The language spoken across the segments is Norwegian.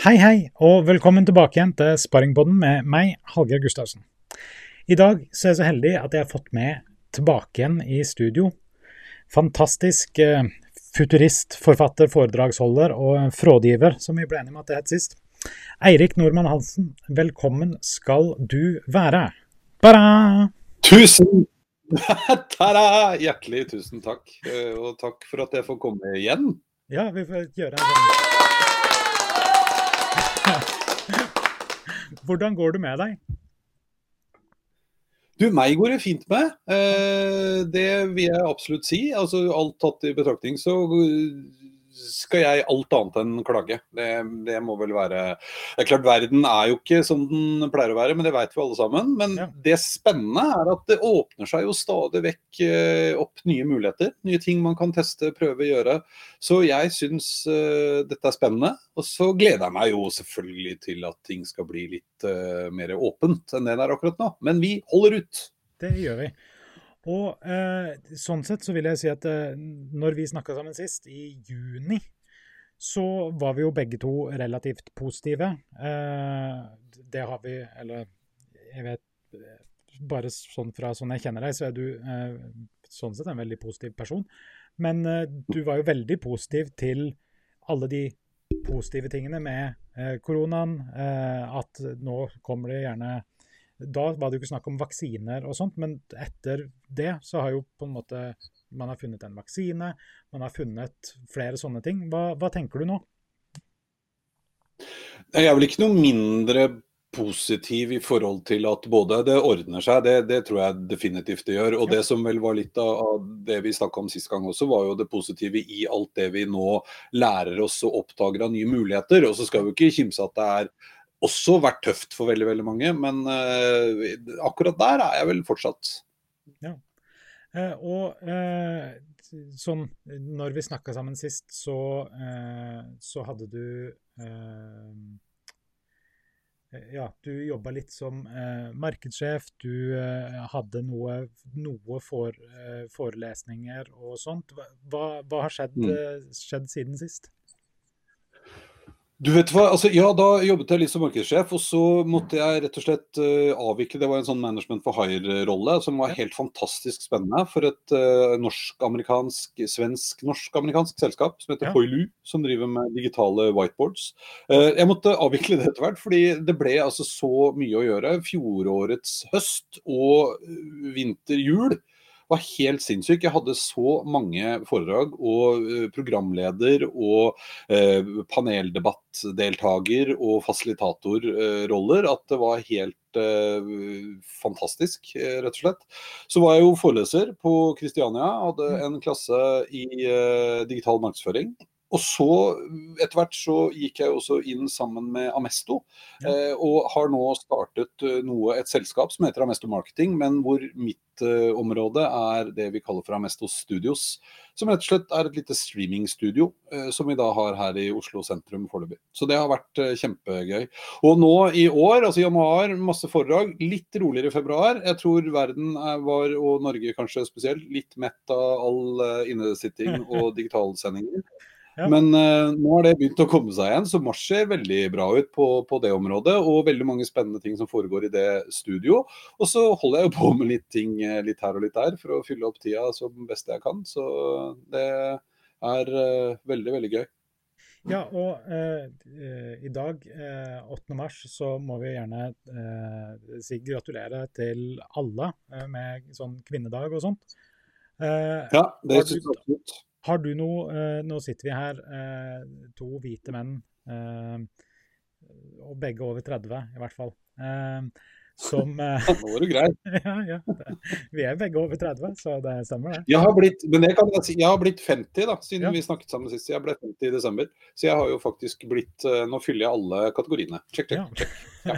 Hei, hei, og velkommen tilbake igjen til Sparringpodden med meg, Hallgeir Gustavsen. I dag så er jeg så heldig at jeg har fått med tilbake igjen i studio fantastisk eh, futurist, forfatter, foredragsholder og frådgiver, som vi ble enige om at det het sist. Eirik Nordmann Hansen, velkommen skal du være. Bara! Tusen Tada! Hjertelig tusen takk. Eh, og takk for at jeg får komme igjen. Ja, vi får gjøre en sånn Hvordan går det med deg? Du, meg går det fint med. Eh, det vil jeg absolutt si. Altså, alt tatt i betraktning så skal jeg alt annet enn klage. Det, det, må vel være Det er klart, verden er jo ikke som den pleier å være, men det vet vi alle sammen. Men ja. det spennende er at det åpner seg jo stadig vekk eh, opp nye muligheter. Nye ting man kan teste, prøve, gjøre. Så jeg syns uh, dette er spennende. Og så gleder jeg meg jo selvfølgelig til at ting skal bli litt uh, mer åpent enn det det er akkurat nå. Men vi holder ut. Det gjør vi. Og eh, sånn sett så vil jeg si at eh, når vi snakka sammen sist, i juni, så var vi jo begge to relativt positive. Eh, det har vi Eller jeg vet Bare sånn fra sånn jeg kjenner deg, så er du eh, sånn sett en veldig positiv person. Men eh, du var jo veldig positiv til alle de positive tingene med eh, koronaen. at nå kommer det gjerne da var det jo ikke snakk om vaksiner og sånt, men etter det så har jo på en måte man har funnet en vaksine, man har funnet flere sånne ting. Hva, hva tenker du nå? Jeg er vel ikke noe mindre positiv i forhold til at både det ordner seg, det, det tror jeg definitivt det gjør. Og det som vel var litt av det vi snakka om sist gang også, var jo det positive i alt det vi nå lærer oss og oppdager av nye muligheter. Og så skal vi ikke kimse at det er også vært tøft for veldig veldig mange, men uh, akkurat der er jeg vel fortsatt. Ja. Eh, og eh, sånn Når vi snakka sammen sist, så, så hadde du ja, du jobba litt som markedssjef. Du hadde noe, noe for, forelesninger og sånt. Hva, hva har skjedd, mm. skjedd siden sist? Du vet hva, altså ja, Da jobbet jeg litt som markedssjef, og så måtte jeg rett og slett uh, avvikle Det var en sånn management for hire-rolle som var helt fantastisk spennende for et uh, norsk-amerikansk, svensk-norsk-amerikansk selskap som heter ja. Hoilu, som driver med digitale whiteboards. Uh, jeg måtte avvikle det etter hvert, fordi det ble altså så mye å gjøre. Fjorårets høst og vinter-jul var helt sinnssyk. Jeg hadde så mange foredrag og uh, programleder og eh, paneldebattdeltaker og fasilitatorroller at det var helt eh, fantastisk, rett og slett. Så var jeg jo foreleser på Kristiania, hadde mm. en klasse i digital markedsføring. Og så, etter hvert, så gikk jeg også inn sammen med Amesto. Ja. Eh, og har nå startet eh, noe, et selskap som heter Amesto Marketing, men hvor mitt eh, område er det vi kaller for Amesto Studios. Som rett og slett er et lite streamingstudio eh, som vi da har her i Oslo sentrum foreløpig. Så det har vært eh, kjempegøy. Og nå i år, altså januar, masse foredrag. Litt roligere i februar. Jeg tror verden er, var, og Norge kanskje spesielt, litt mett av all eh, innesitting og digitalsendinger. Ja. Men uh, nå har det begynt å komme seg igjen, så mars ser veldig bra ut på, på, det området. Og veldig mange spennende ting som foregår i det studio. Og så holder jeg jo på med litt ting eh, litt her og litt der for å fylle opp tida som best jeg kan. Så det er uh, veldig, veldig gøy. Ja, og uh, i dag, 8. mars, så må vi gjerne si gratulere til alle med sånn kvinnedag og sånt. ja, det syns jeg absolutt. Har du noe eh, Nå sitter vi her, eh, to hvite menn, eh, og begge over 30 i hvert fall. Som Nå er du grei. ja, ja. Vi er begge over 30, så det stemmer, det. Jeg har blitt, men jeg, kan si, jeg har blitt 50 da, siden ja. vi snakket sammen sist. Jeg ble 50 i desember. Så jeg har jo faktisk blitt Nå fyller jeg alle kategoriene. Check, check, check. Ja.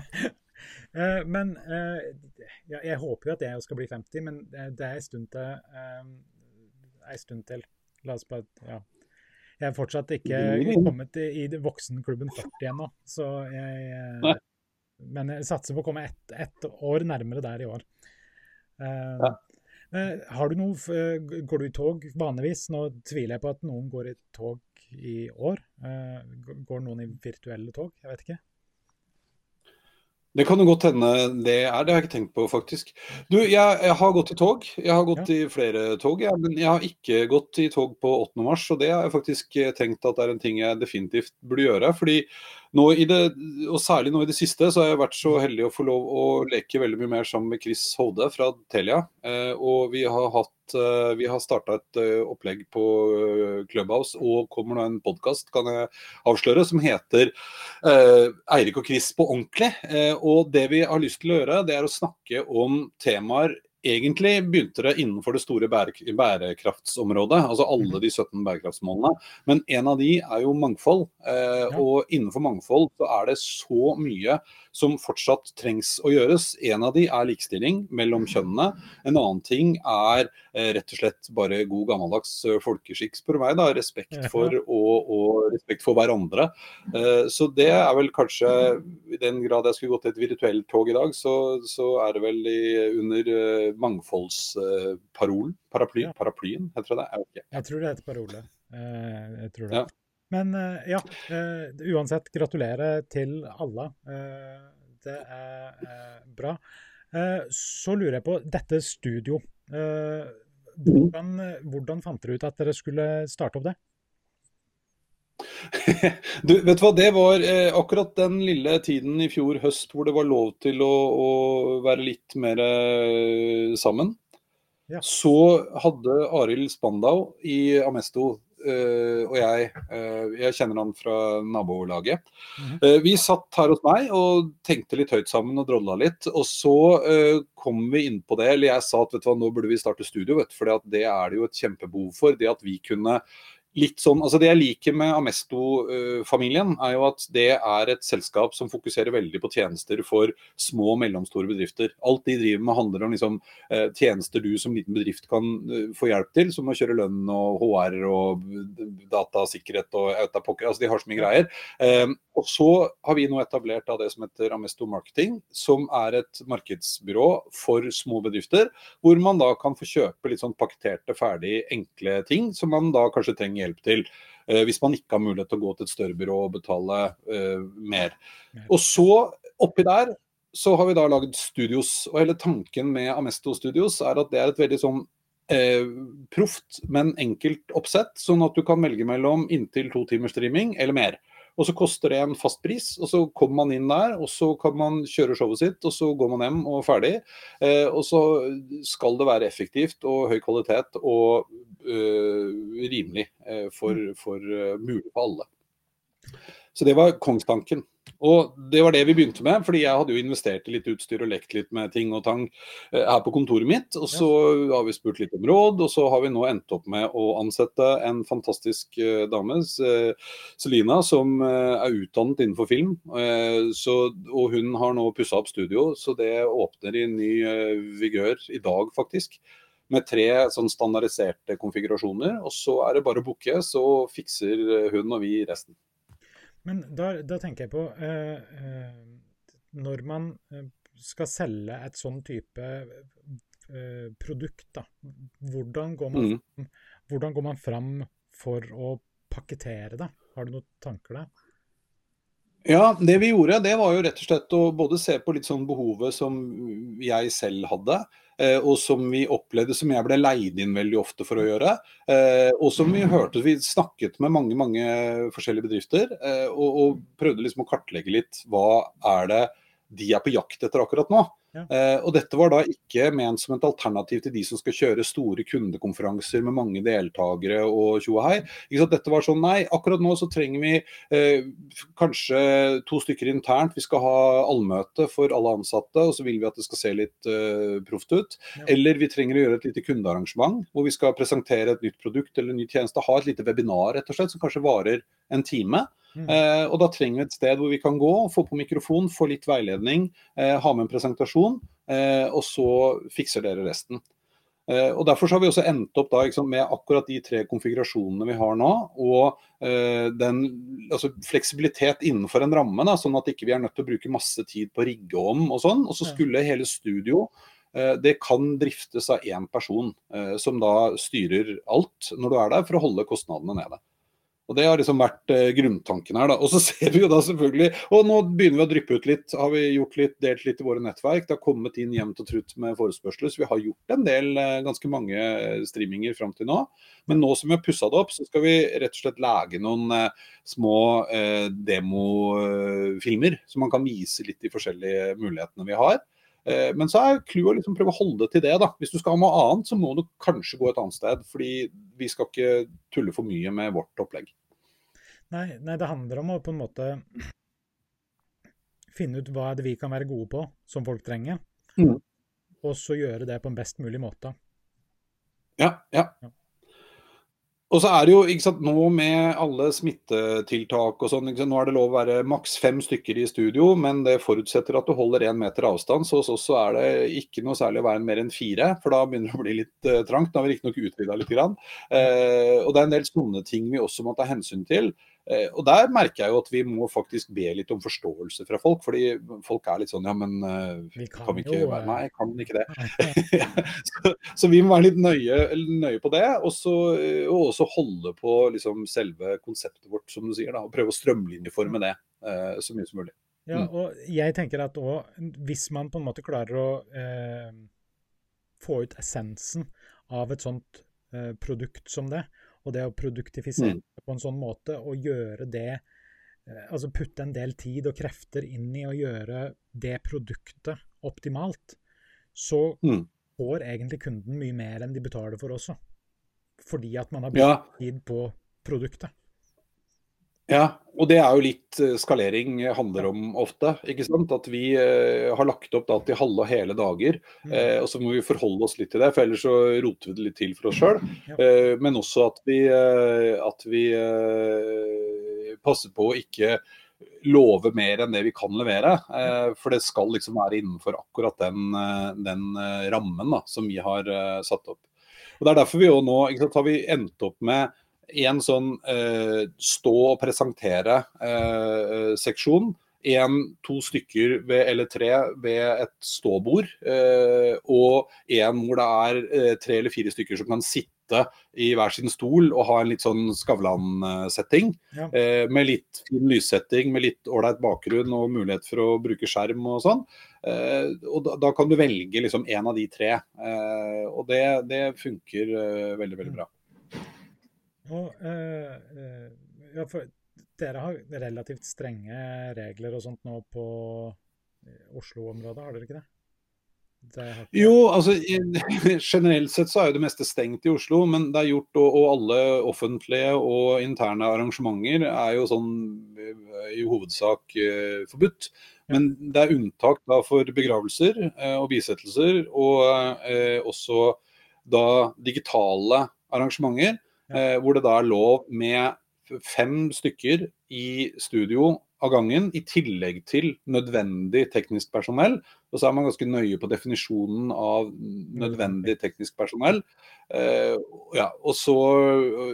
men ja, jeg håper jo at jeg skal bli 50, men det er en stund til. en stund til. La oss bare Ja. Jeg er fortsatt ikke kommet i, i voksenklubben 40 ennå, så jeg Men jeg satser på å komme ett et år nærmere der i år. Uh, ja. Har du noe, Går du i tog vanligvis? Nå tviler jeg på at noen går i tog i år. Går noen i virtuelle tog? Jeg vet ikke. Det kan jo godt hende det er. Det har jeg ikke tenkt på, faktisk. Du, jeg, jeg har gått i tog. Jeg har gått ja. i flere tog, jeg, men jeg har ikke gått i tog på 8. mars. Og det har jeg faktisk tenkt at det er en ting jeg definitivt burde gjøre. fordi det, og særlig nå i det siste, så har jeg vært så heldig å få lov å leke veldig mye mer sammen med Chris Hode fra Telia. Eh, og vi har hatt eh, har starta et uh, opplegg på Clubhouse, og kommer nå en podkast kan jeg avsløre, som heter Eirik og Chris på ordentlig. og det vi har lyst til å gjøre, det er å snakke om temaer Egentlig begynte det innenfor det store bærekraftsområdet, altså alle mhm. de 17 bærekraftsmålene. Men en av de er jo mangfold. Eh. Og innenfor mangfold så er det så mye som fortsatt trengs å gjøres. En av de er likestilling mellom kjønnene. En annen ting er eh, rett og slett bare god gammeldags eh, folkeskikk, spør meg. da, Respekt for og, og respekt for hverandre. Eh, så det er vel kanskje, i den grad jeg skulle gått til et virtuelt tog i dag, så, så er det vel i, under mangfoldsparolen. Paraply. Paraplyen, heter det det? okay. jeg, tror det heter parole. Jeg tror det. Ja. Men eh, ja, uansett, gratulerer til alle. det er bra. så lurer jeg på dette studio. Hvordan, hvordan fant dere ut at dere skulle starte opp det? Du, vet du hva, Det var eh, akkurat den lille tiden i fjor høst hvor det var lov til å, å være litt mer eh, sammen. Ja. Så hadde Arild Spandau i Amesto eh, og jeg eh, Jeg kjenner han fra nabolaget. Mm -hmm. vi satt her hos meg og tenkte litt høyt sammen og drodla litt. Og så eh, kom vi inn på det, eller jeg sa at vet du hva, nå burde vi starte studio, vet du, for det er det jo et kjempebehov for. Det at vi kunne litt sånn, altså Det jeg liker med Amesto-familien, er jo at det er et selskap som fokuserer veldig på tjenester for små og mellomstore bedrifter. Alt de driver med handler om liksom, eh, tjenester du som liten bedrift kan eh, få hjelp til, som å kjøre lønn og HR og datasikkerhet og autapoker, altså De har så mye greier. Eh, og så har vi nå etablert det som heter Amesto Marketing, som er et markedsbyrå for små bedrifter, hvor man da kan få kjøpe litt sånn pakketerte, ferdig, enkle ting som man da kanskje trenger hjelp til. Eh, hvis man ikke har mulighet til å gå til et større byrå og betale uh, mer. Og så, oppi der, så har vi da lagd studios. Og hele tanken med Amesto Studios er at det er et veldig sånn eh, proft, men enkelt oppsett. Sånn at du kan velge mellom inntil to timers streaming eller mer. Og så koster det en fast pris, og så kommer man inn der, og så kan man kjøre showet sitt, og så går man hjem og ferdig. Eh, og så skal det være effektivt og høy kvalitet og øh, rimelig eh, for, for uh, mulig for alle. Så det var kongstanken. Og det var det vi begynte med, fordi jeg hadde jo investert i litt utstyr og lekt litt med ting og tang eh, her på kontoret mitt. Og så har vi spurt litt om råd, og så har vi nå endt opp med å ansette en fantastisk uh, dame, Selina, som er utdannet innenfor film. Så, og hun har nå pussa opp studio, så det åpner i ny vigør i dag, faktisk med tre sånn standardiserte konfigurasjoner. Og så er det bare å booke, så fikser hun og vi resten. Men da, da tenker jeg på eh, eh, Når man eh, skal selge et sånn type eh, produkt, da, hvordan går, man, mm. hvordan går man fram for å pakkettere det? Har du noen tanker der? Ja, det vi gjorde, det var jo rett og slett å både se på litt sånn behovet som jeg selv hadde. Eh, og som vi opplevde, som jeg ble leid inn veldig ofte for å gjøre. Eh, og som vi hørte, vi snakket med mange mange forskjellige bedrifter eh, og, og prøvde liksom å kartlegge litt hva er det de er på jakt etter akkurat nå. Ja. Eh, og dette var da ikke ment som et alternativ til de som skal kjøre store kundekonferanser med mange deltakere og tjo og hei. Dette var sånn nei, akkurat nå så trenger vi uh, kanskje to stykker internt. Vi skal ha allmøte for alle ansatte, og så vil vi at det skal se litt uh, proft ut. Ja. Eller vi trenger å gjøre et lite kundearrangement hvor vi skal presentere et nytt produkt eller en ny tjeneste. Ha et lite webinar rett og slett, som kanskje varer en time. Mm. Og da trenger vi et sted hvor vi kan gå, få på mikrofon, få litt veiledning, ha med en presentasjon, eh, og så fikser dere resten. Eh, og Derfor har vi også endt opp da, liksom, med akkurat de tre konfigurasjonene vi har nå. Og eh, den altså, fleksibilitet innenfor en ramme, da, sånn at ikke vi er nødt til å bruke masse tid på å rigge om. Og sånn. Og så skulle hele studio eh, det kan driftes av én person, som da styrer alt når du er der, for å holde kostnadene nede. Og Det har liksom vært eh, grunntanken her. da. Og så ser vi jo da selvfølgelig Og nå begynner vi å dryppe ut litt. Har vi gjort litt, delt litt i våre nettverk. Det har kommet inn jevnt og trutt med forespørsler. Så vi har gjort en del, eh, ganske mange eh, streaminger fram til nå. Men nå som vi har pussa det opp, så skal vi rett og slett lage noen eh, små eh, demofilmer. Så man kan vise litt de forskjellige mulighetene vi har. Eh, men så er clouet å liksom prøve å holde til det. da. Hvis du skal ha noe annet, så må du kanskje gå et annet sted. Fordi vi skal ikke tulle for mye med vårt opplegg. Nei, nei, det handler om å på en måte finne ut hva er det vi kan være gode på, som folk trenger. Mm. Og så gjøre det på en best mulig måte. Ja, ja. Ja. Og så er det jo, ikke sant, nå med alle smittetiltak og sånn, nå er det lov å være maks fem stykker i studio, men det forutsetter at du holder én meter avstand. Så hos oss er det ikke noe særlig å være mer enn fire, for da begynner det å bli litt eh, trangt. Da har vi riktignok utvida litt. Grann. Eh, og det er en del sånne ting vi også må ta hensyn til. Eh, og der merker jeg jo at vi må faktisk be litt om forståelse fra folk. Fordi folk er litt sånn ja, men eh, Vi kan, kan vi ikke jo, være eh, Nei, kan vi ikke det? så, så vi må være litt nøye, nøye på det. Og, så, eh, og også holde på liksom, selve konseptet vårt, som du sier. da, Og prøve å strømlinjeforme det eh, så mye som mulig. Ja, Mm. og jeg tenker at også, hvis man på en måte klarer å eh, få ut essensen av et sånt eh, produkt som det, og det å produktifisere Mm. På en sånn måte og gjøre det eh, Altså putte en del tid og krefter inn i å gjøre det produktet optimalt, så Mm. får egentlig kunden mye mer enn de betaler for også. Fordi at man har brukt Ja, tid på produktet. Ja, og det er jo litt eh, skalering handler om ofte. ikke sant? At vi eh, har lagt opp da til halve og hele dager. Mm. Eh, og så må vi forholde oss litt til det, for ellers så roter vi det litt til for oss sjøl. Eh, men også at vi, eh, at vi passer på å ikke love mer enn det vi kan levere. For det skal liksom være innenfor akkurat den, den rammen da, som vi har satt opp. Og Det er derfor vi jo nå ikke sant, har vi endt opp med en sånn eh, stå og presentere-seksjon. en, to stykker ved, eller tre ved et ståbord. Eh, og en hvor det er eh, tre eller fire stykker som kan sitte i hver sin stol og ha en litt sånn Skavlan-setting. Ja. Eh, med litt fin lyssetting, med litt ålreit bakgrunn og mulighet for å bruke skjerm og sånn. Eh, og da, da kan du velge liksom en av de tre. Eh, og det, det funker eh, veldig, veldig bra. Og, eh, eh, ja, for dere har relativt strenge regler og sånt nå på eh, Oslo-området, har dere ikke det? det har Jo, altså generelt sett så er jo det meste stengt i Oslo, men det er gjort, og, og alle offentlige og interne arrangementer er jo sånn eh, i hovedsak eh, forbudt. Men det er unntak da for begravelser eh, og bisettelser, og eh, også da digitale arrangementer, hvor det da er lov med fem stykker i studio av gangen, i tillegg til nødvendig teknisk personell. Og så er man ganske nøye på definisjonen av nødvendig teknisk personell. Eh, ja, og så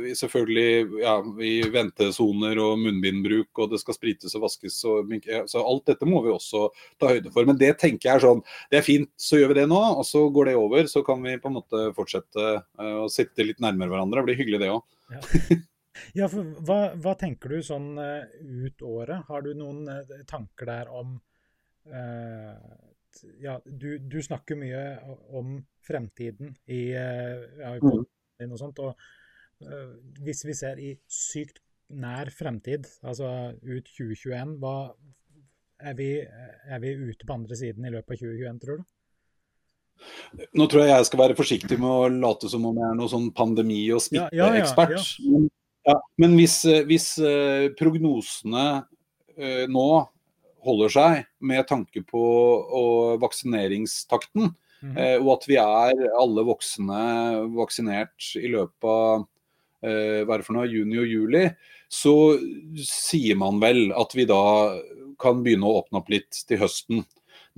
eh, selvfølgelig ja, i ventesoner og munnbindbruk, og det skal sprites og vaskes. Og, minke. så alt dette må vi også ta høyde for. Men det tenker jeg er sånn, det er fint, så gjør vi det nå. Og så går det over, så kan vi på en måte fortsette eh, å sitte litt nærmere hverandre. Det blir hyggelig det òg. Ja. Ja, for hva, hva tenker du sånn eh, ut året? Har du noen eh, tanker der om eh, Ja, du, du snakker mye om fremtiden i, eh, ja, i Mm. din og sånt. Og eh, hvis vi ser i sykt nær fremtid, altså ut 2021, hva er vi, er vi ute på andre siden i løpet av 2021, tror du? Nå tror jeg jeg skal være forsiktig med å late som om jeg er noen sånn pandemi- og Ja, ja, ja, smitteekspert. Men, ja, men hvis, eh, hvis eh, prognosene eh, nå holder seg med tanke på og vaksineringstakten, mm. og at vi er alle voksne vaksinert i løpet av hva er det for noe, juni og juli, så sier man vel at vi da kan begynne å åpne opp litt til høsten.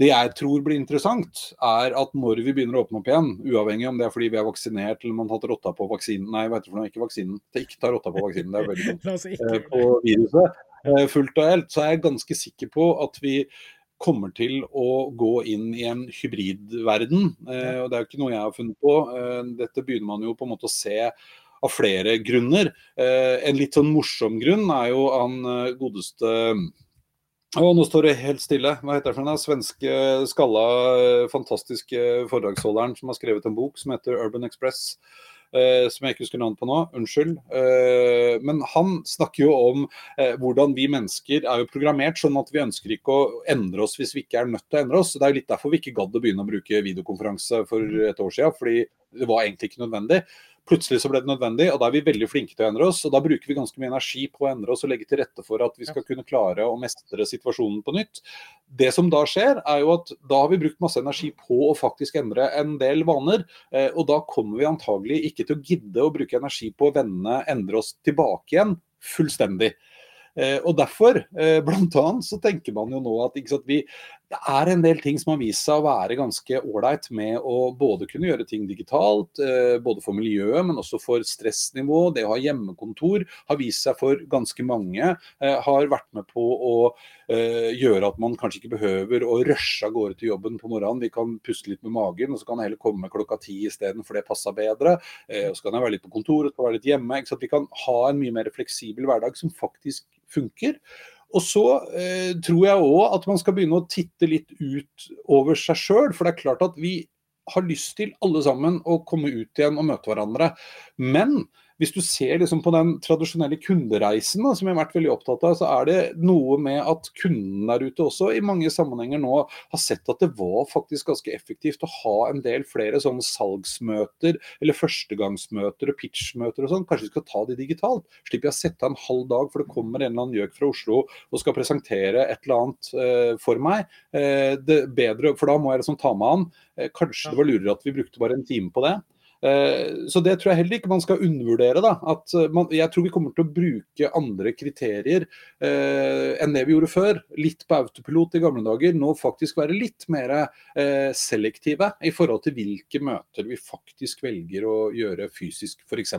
Det jeg tror blir interessant, er at når vi begynner å åpne opp igjen, uavhengig om det er fordi vi er vaksinert eller man har tatt rotta på vaksinen Nei, vet du for noe? Ikke vaksinen. Ikke ta rotta på vaksinen, det er veldig dumt eh, på viruset eh, fullt og helt, så er jeg ganske sikker på at vi kommer til å gå inn i en hybridverden. Eh, og Det er jo ikke noe jeg har funnet på. Dette begynner man jo på en måte å se av flere grunner. En litt sånn morsom grunn er jo han godeste og nå står det helt stille. Hva heter det for den svenske skalla, fantastiske foredragsholderen som har skrevet en bok som heter Urban Express. Eh, som jeg ikke husker navnet på nå. Unnskyld. Eh, men han snakker jo om eh, hvordan vi mennesker er jo programmert sånn at vi ønsker ikke å endre oss hvis vi ikke er nødt til å endre oss. Det er jo litt derfor vi ikke gadd å begynne å bruke videokonferanse for et år siden. fordi det var egentlig ikke nødvendig. Plutselig så ble det nødvendig, og da er vi veldig flinke til å endre oss. og Da bruker vi ganske mye energi på å endre oss og legge til rette for at vi skal kunne klare å mestre situasjonen på nytt. Det som da skjer, er jo at da har vi brukt masse energi på å faktisk endre en del vaner. Eh, og da kommer vi antagelig ikke til å gidde å bruke energi på å vende, endre oss tilbake igjen fullstendig. Eh, og Derfor eh, blant annet, så tenker man jo nå at sant, vi, det er en del ting som har vist seg å være ganske ålreit med å både kunne gjøre ting digitalt, eh, både for miljøet, men også for stressnivå. Det å ha hjemmekontor har vist seg for ganske mange. Har vært med på å gjøre at man kanskje ikke behøver å rushe av gårde til jobben på morgenen. Vi kan puste litt med magen, og så kan jeg heller komme klokka ti isteden, for det passer bedre. Og så kan jeg være litt på kontoret, være litt hjemme. Så Vi kan ha en mye mer fleksibel hverdag som faktisk funker. Og så eh, tror jeg òg at man skal begynne å titte litt ut over seg sjøl. For det er klart at vi har lyst til alle sammen å komme ut igjen og møte hverandre. Men hvis du ser liksom på den tradisjonelle kundereisen, da, som jeg har vært veldig opptatt av, så er det noe med at kunden der ute også i mange sammenhenger nå har sett at det var faktisk ganske effektivt å ha en del flere sånne salgsmøter eller førstegangsmøter og pitchmøter og sånn. Kanskje vi skal ta de digitalt? Slipper jeg å sette av en halv dag, for det kommer en eller annen gjøk fra Oslo og skal presentere et eller annet uh, for meg. Det bedre, for da må jeg liksom ta meg an. Uh, kanskje det var lurere at vi brukte bare en time på det. Eh, så det tror jeg heller ikke man skal undervurdere. da, at eh, man, Jeg tror vi kommer til å bruke andre kriterier eh, enn det vi gjorde før. Litt på autopilot i gamle dager. Nå faktisk være litt mer eh, selektive i forhold til hvilke møter vi faktisk velger å gjøre fysisk, f.eks.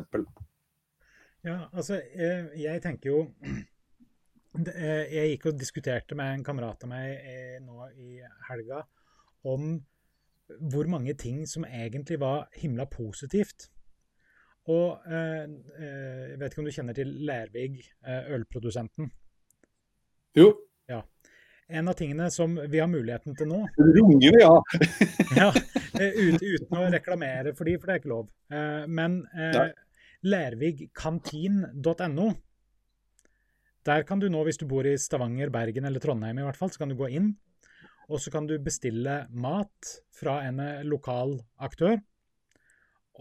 Ja, altså, jeg, jeg tenker jo Jeg gikk og diskuterte med en kamerat av meg nå i helga om hvor mange ting som egentlig var himla positivt. Og eh, eh, jeg vet ikke om du kjenner til Lærvig, eh, ølprodusenten? Jo. Ja. En av tingene som vi har muligheten til nå Runger ja. ja ut, uten å reklamere for de, for det er ikke lov. Men eh, lærvigkantin.no der kan du nå, hvis du bor i Stavanger, Bergen eller Trondheim i hvert fall, så kan du gå inn og så kan du bestille mat fra en eh, lokal aktør.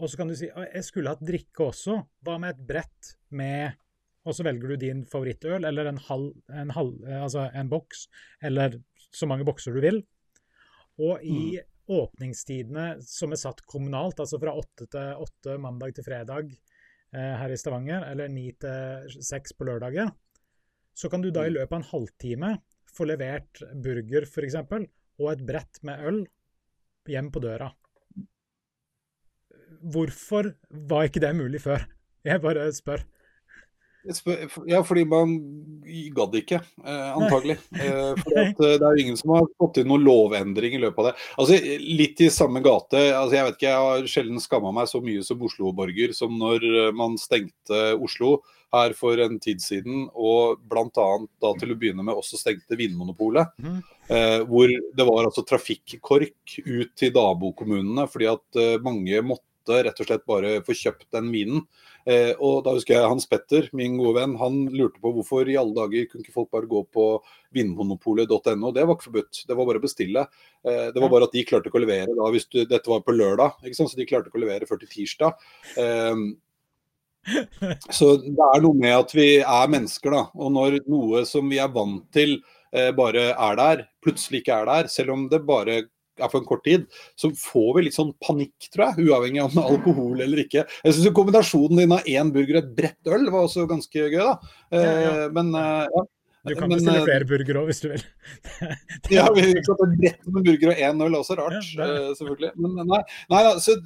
Og så kan du si jeg skulle hatt drikke også. Hva med et brett med Og så velger du din favorittøl, eller en, halv, en, halv, eh, altså en boks, eller så mange bokser du vil. Og i mm. åpningstidene som er satt kommunalt, altså fra åtte til åtte mandag til fredag eh, her i Stavanger, eller ni til seks på lørdager, så kan du da i mm. løpet av en halvtime få levert burger f.eks. og et brett med øl hjem på døra. Hvorfor var ikke det mulig før? Jeg bare spør. Ja, fordi man gadd ikke, eh, antagelig. Eh, for eh, det er jo ingen som har fått inn noen lovendring i løpet av det. Altså, Litt i samme gate. altså Jeg vet ikke, jeg har sjelden skamma meg så mye som Oslo-borger som når man stengte Oslo her for en tid siden, og bl.a. da til å begynne med også stengte Vinmonopolet. Mm. Eh, hvor det var altså trafikkork ut til nabokommunene fordi at eh, mange måtte rett og slett bare få kjøpt den minen. Eh, og da husker jeg Hans Petter, min gode venn, han lurte på hvorfor i alle dager kunne ikke folk bare gå på vinmonopolet.no. Det var ikke forbudt, det var bare å bestille. Eh, det var bare at de klarte ikke å levere da, hvis du, dette var på lørdag, så de klarte ikke å levere før til tirsdag. Eh, så det er noe med at vi er mennesker, da. Og når noe som vi er vant til eh, bare er der, plutselig ikke er der, selv om det bare er for en kort tid, så får vi litt sånn panikk, tror jeg. Uavhengig av alkohol eller ikke. Jeg syns kombinasjonen din av én burger og et bredt øl var også ganske gøy, da. Ja, ja. Eh, men eh, ja. Du kan bestille eh, flere burgere òg, hvis du vil. ja, vi kan et brett med burger og én øl også, rart. Ja, selvfølgelig. Men nei, nei så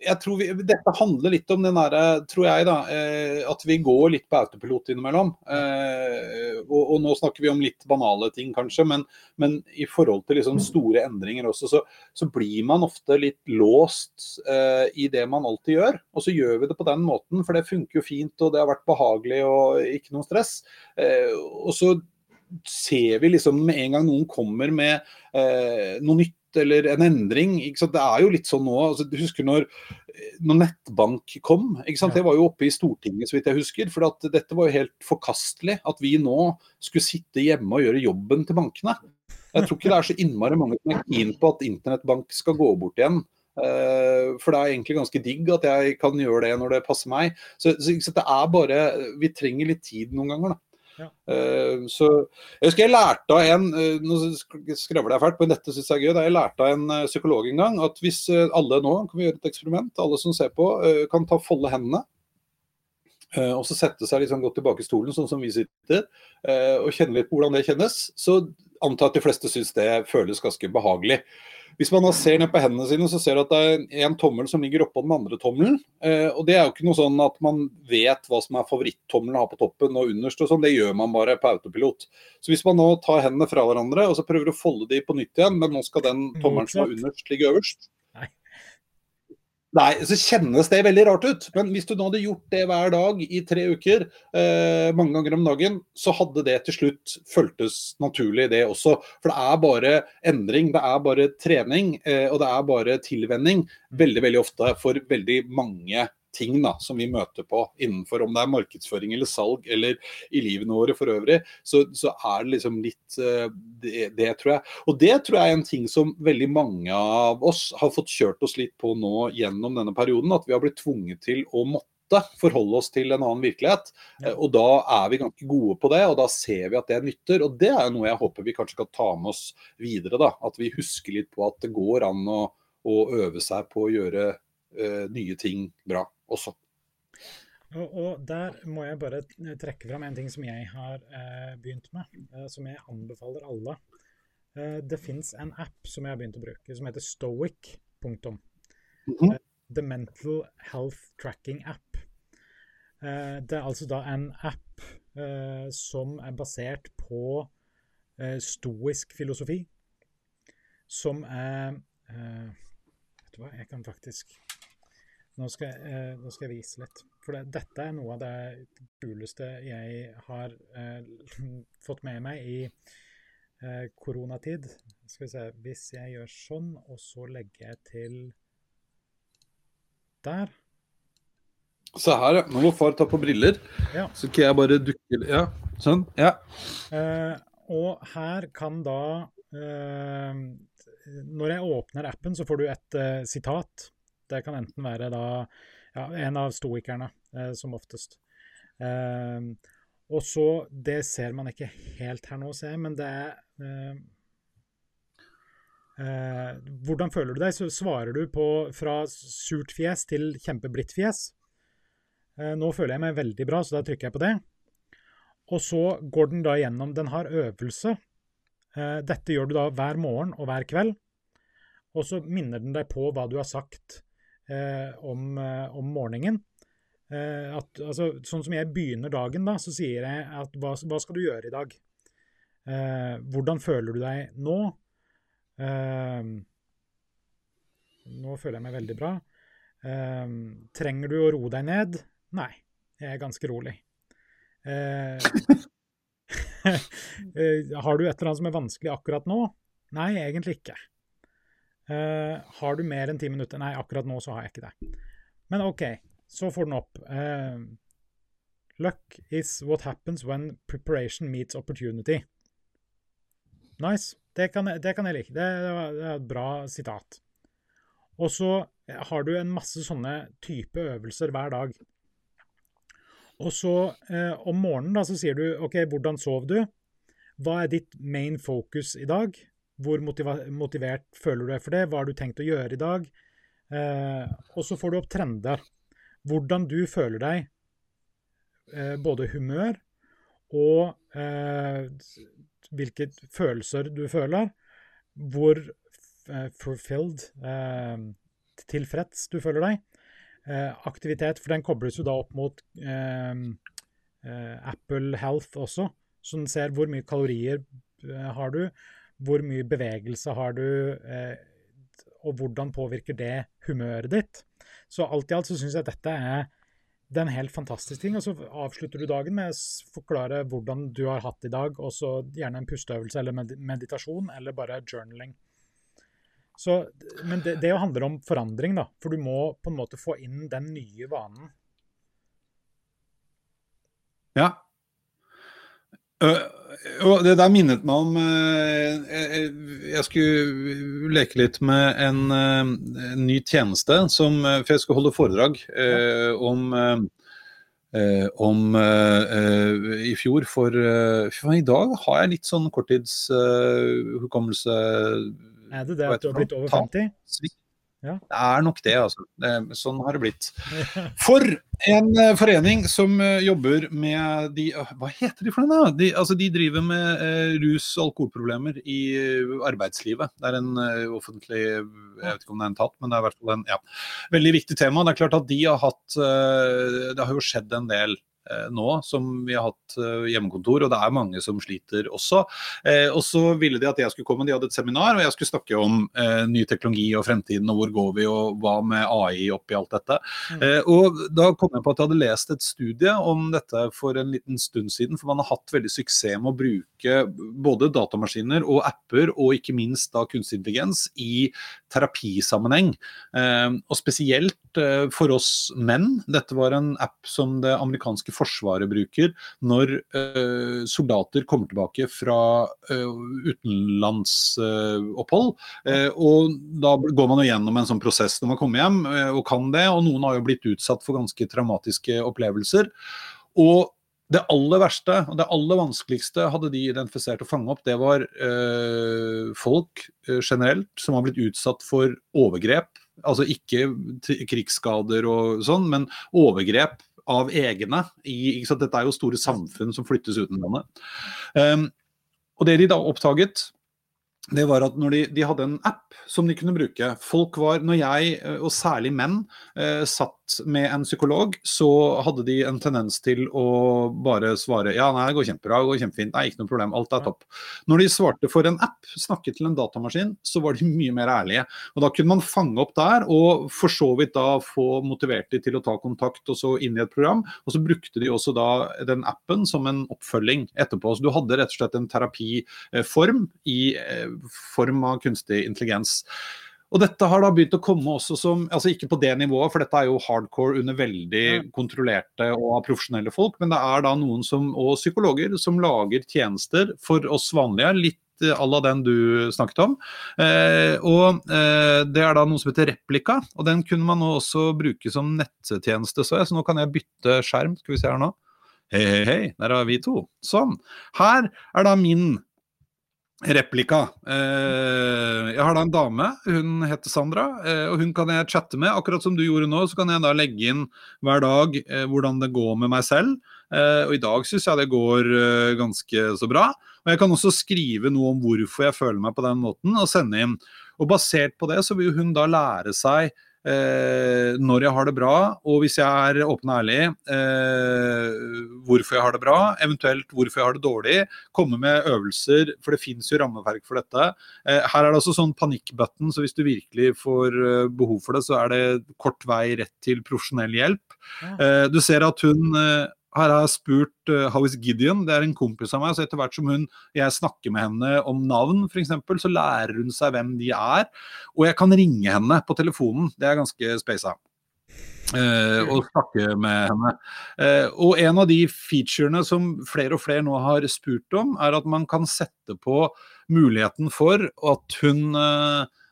jeg tror vi, Dette handler litt om den derre, tror jeg, da, eh, at vi går litt på autopilot innimellom. Eh, og, og, nå snakker vi om litt banale ting, kanskje, men, men i forhold til liksom store endringer også, så, så blir man ofte litt låst eh, i det man alltid gjør. Og så gjør vi det på den måten, for det funker jo fint, og det har vært behagelig og ikke noe stress. Eh, og så ser vi liksom med en gang noen kommer med eh, noe nytt eller en endring. Det er jo litt sånn nå. Altså, du husker når, når nettbank kom? Det var jo oppe i Stortinget, så vidt jeg husker. For dette var jo helt forkastelig. At vi nå skulle sitte hjemme og gjøre jobben til bankene. Jeg tror ikke det er så innmari mange som er keen på at internettbank skal gå bort igjen. Uh, for det er egentlig ganske digg at jeg kan gjøre det når det passer meg. Så, så, så det er bare Vi trenger litt tid noen ganger, da. Uh, så Jeg husker jeg lærte av en uh, Nå skravler jeg fælt, men dette syns jeg er gøy. Da jeg lærte av en uh, psykolog en gang at hvis alle nå kan vi gjøre et eksperiment, alle som ser på, kan ta folde hendene. og så sette seg sånn godt tilbake i stolen, sånn som vi sitter, og kjenne litt på hvordan det kjennes. Så antar at de fleste syns det føles ganske behagelig. Hvis man da ser ned på hendene sine, så ser du at det er en tommel som ligger oppå den andre tommelen. Eh, og Det er jo ikke noe sånn at man vet hva som er favorittommelen å ha på toppen og underst. og sånn, Det gjør man bare på autopilot. Så Hvis man nå tar hendene fra hverandre og så prøver å folde de på nytt igjen, men nå skal den tommelen som er underst, ligge øverst, Nei, så kjennes det veldig rart ut. Men hvis du nå hadde gjort det hver dag i tre uker, eh, mange ganger om dagen, så hadde det til slutt føltes naturlig, det også. For det er bare endring, det er bare trening, eh, og det er bare tilvenning veldig, veldig ofte for veldig mange ting da, som vi møter på innenfor om det er markedsføring eller salg eller i livene våre for øvrig, så, så er det liksom litt uh, det, det, tror jeg. Og det tror jeg er en ting som veldig mange av oss har fått kjørt oss litt på nå gjennom denne perioden. At vi har blitt tvunget til å måtte forholde oss til en annen virkelighet. Og da er vi ganske gode på det, og da ser vi at det nytter. Og det er noe jeg håper vi kanskje kan ta med oss videre. da, At vi husker litt på at det går an å, å øve seg på å gjøre uh, nye ting bra også. Og, og, Der må jeg bare trekke fram en ting som jeg har eh, begynt med, eh, som jeg anbefaler alle. Eh, det fins en app som jeg har begynt å bruke, som heter Stoic. Punktum. Mm -hmm. The Mental Health Tracking App. Eh, det er altså da en app eh, som er basert på eh, stoisk filosofi, som er Vet du hva, jeg kan faktisk nå skal, jeg, eh, nå skal jeg vise litt. For det, dette er noe av det kuleste jeg har eh, fått med meg i eh, koronatid. Skal vi se Hvis jeg gjør sånn, og så legger jeg til der. Se her, ja. Nå må far ta på briller. Ja. Så kan jeg bare dukke Ja, sånn. Ja. Eh, og her kan da eh, Når jeg åpner appen, så får du et eh, sitat det kan enten være da ja, en av stoikerne, eh, som oftest. Eh, og så Det ser man ikke helt her nå, ser jeg, men det er eh, eh, Hvordan føler du deg? Så svarer du på fra surt fjes til kjempeblidt fjes. Eh, nå føler jeg meg veldig bra, så da trykker jeg på det. Og så går den da gjennom Den har øvelse. Dette gjør du da hver morgen og hver kveld. Og så minner den deg på hva du har sagt om, eh, om, morgenen. Eh, at, altså, sånn som jeg begynner dagen, da, så sier jeg at hva, hva skal du gjøre i dag? Eh, hvordan føler du deg nå? Eh, nå føler jeg meg veldig bra. Eh, trenger du å roe deg ned? Nei, jeg er ganske rolig. har du et eller annet som er vanskelig akkurat nå? Nei, egentlig ikke. Uh, har du mer enn ti minutter? Nei, akkurat nå så har jeg ikke det. Men OK, så får den opp. Uh, Luck is what happens when preparation meets opportunity. Nice. Det kan, det kan jeg like. Det, det, var, det, er et bra sitat. Og så har du en masse sånne type øvelser hver dag. Og så eh, om morgenen da, så sier du OK, hvordan sov du? Hva er ditt main focus i dag? Hvor motivert føler du deg for det? Hva har du tenkt å gjøre i dag? Eh, og så får du opp trender. Hvordan du føler deg, eh, både humør og eh, hvilke følelser du føler. Hvor eh, fulfilled, eh, tilfreds du føler deg. Eh, aktivitet, for den kobles jo da opp mot Apple Health også, så den ser hvor mye kalorier har du, hvor mye bevegelse har du, eh, og hvordan påvirker det humøret ditt. Så alt i alt så syns jeg dette er det er en helt fantastisk ting. Og så avslutter du dagen med å forklare hvordan du har hatt i dag, og så gjerne en pusteøvelse eller meditasjon, eller bare journaling. Så, men det, det handler om forandring, da. For du må på en måte få inn den nye vanen. Ja. Og det der minnet meg om Jeg skulle leke litt med en, en ny tjeneste som For jeg skulle holde foredrag om om i fjor for, I dag har jeg litt sånn korttidshukommelse er det det at du har blitt over 50? Ja. Det er nok det, altså. sånn har det blitt. For en uh, forening som uh, jobber med de uh, Hva heter de for noe? De, altså, de driver med rus- og alkoholproblemer i arbeidslivet. Det er en offentlig Jeg vet ikke om det er en tatt, men det er i hvert fall en ja, veldig viktig tema. Det er klart at de har hatt Det har jo skjedd en del Eh, nå, som vi har hatt eh, hjemmekontor, og det er mange som sliter også. Eh, og så ville de at jeg skulle komme, de hadde et seminar, og jeg skulle snakke om eh, ny teknologi og fremtiden, og hvor går vi, og hva med AI oppi alt dette. Mm. Eh, og da kom jeg på at jeg hadde lest et studie om dette for en liten stund siden, for man har hatt veldig suksess med å bruke både datamaskiner og apper, og ikke minst da kunstig intelligens, i terapisammenheng. Eh, og spesielt for oss menn. Dette var en app som det amerikanske Forsvaret bruker når uh, soldater kommer tilbake fra uh, utenlandsopphold. Og da går man jo gjennom en sånn prosess når man kommer hjem og kan det. Og noen har jo blitt utsatt for ganske traumatiske opplevelser. Og det aller verste og det aller vanskeligste hadde de identifisert å fange opp, det var folk generelt som har blitt utsatt for overgrep. Altså ikke krigsskader og sånn, men overgrep av egne. I, Dette er jo store samfunn som flyttes utenlandet. Um, og det de da oppdaget, det var at de, de, hadde en app som de kunne bruke Folk var, Når jeg, eh, og særlig menn, eh, satt med en psykolog, så hadde de en tendens til å bare svare ja, nei, det går kjempebra, det går kjempefint, nei, ikke noe problem, alt er topp. Når de svarte for en app, snakket til en datamaskin, så var de mye mer ærlige. Og Da kunne man fange opp der, og for så vidt da få motivert de til å ta kontakt og så inn i et program. Og så brukte de også da den appen som en oppfølging etterpå. Så du hadde rett og slett en terapiform i eh, form av kunstig intelligens. Og dette har da begynt å komme også som altså Ikke på det nivået, for dette er jo hardcore under veldig kontrollerte og profesjonelle folk, men det er da noen som, og psykologer som lager tjenester for oss vanlige. litt à la den du snakket om. Eh, og eh, Det er da noe som heter Replika, og den kunne man også bruke som nettjeneste. Så, jeg, så nå kan jeg bytte skjerm. Skal vi se her nå. Hei, hei, hei, der er vi to. Sånn. Her er da min replika. Eh, jeg har da en dame, hun heter Sandra, eh, og hun kan jeg chatte med. Akkurat som du gjorde nå, så kan jeg da legge inn hver dag eh, hvordan det går med meg selv. og i dag syns jeg det går ganske så bra. Og jeg kan også skrive noe om hvorfor jeg føler meg på den måten, og sende inn. Og basert på det så vil hun da lære seg når jeg har det bra, og hvis jeg er åpen og ærlig, eh, hvorfor jeg har det bra, eventuelt hvorfor jeg har det dårlig. Komme med øvelser, for det fins jo rammeverk for dette. Eh, her er det også sånn panikkbutton, så hvis du virkelig får eh, behov for det, så er det kort vei rett til profesjonell hjelp. Eh, du ser at hun eh, har jeg spurt uh, How is Gideon, det er en kompis av meg. så Etter hvert som hun, jeg snakker med henne om navn, f.eks., så lærer hun seg hvem de er. Og jeg kan ringe henne på telefonen. Det er ganske speisa. Uh, og snakke med henne. Uh, og en av de featurene som flere og flere nå har spurt om, er at man kan sette på muligheten for at hun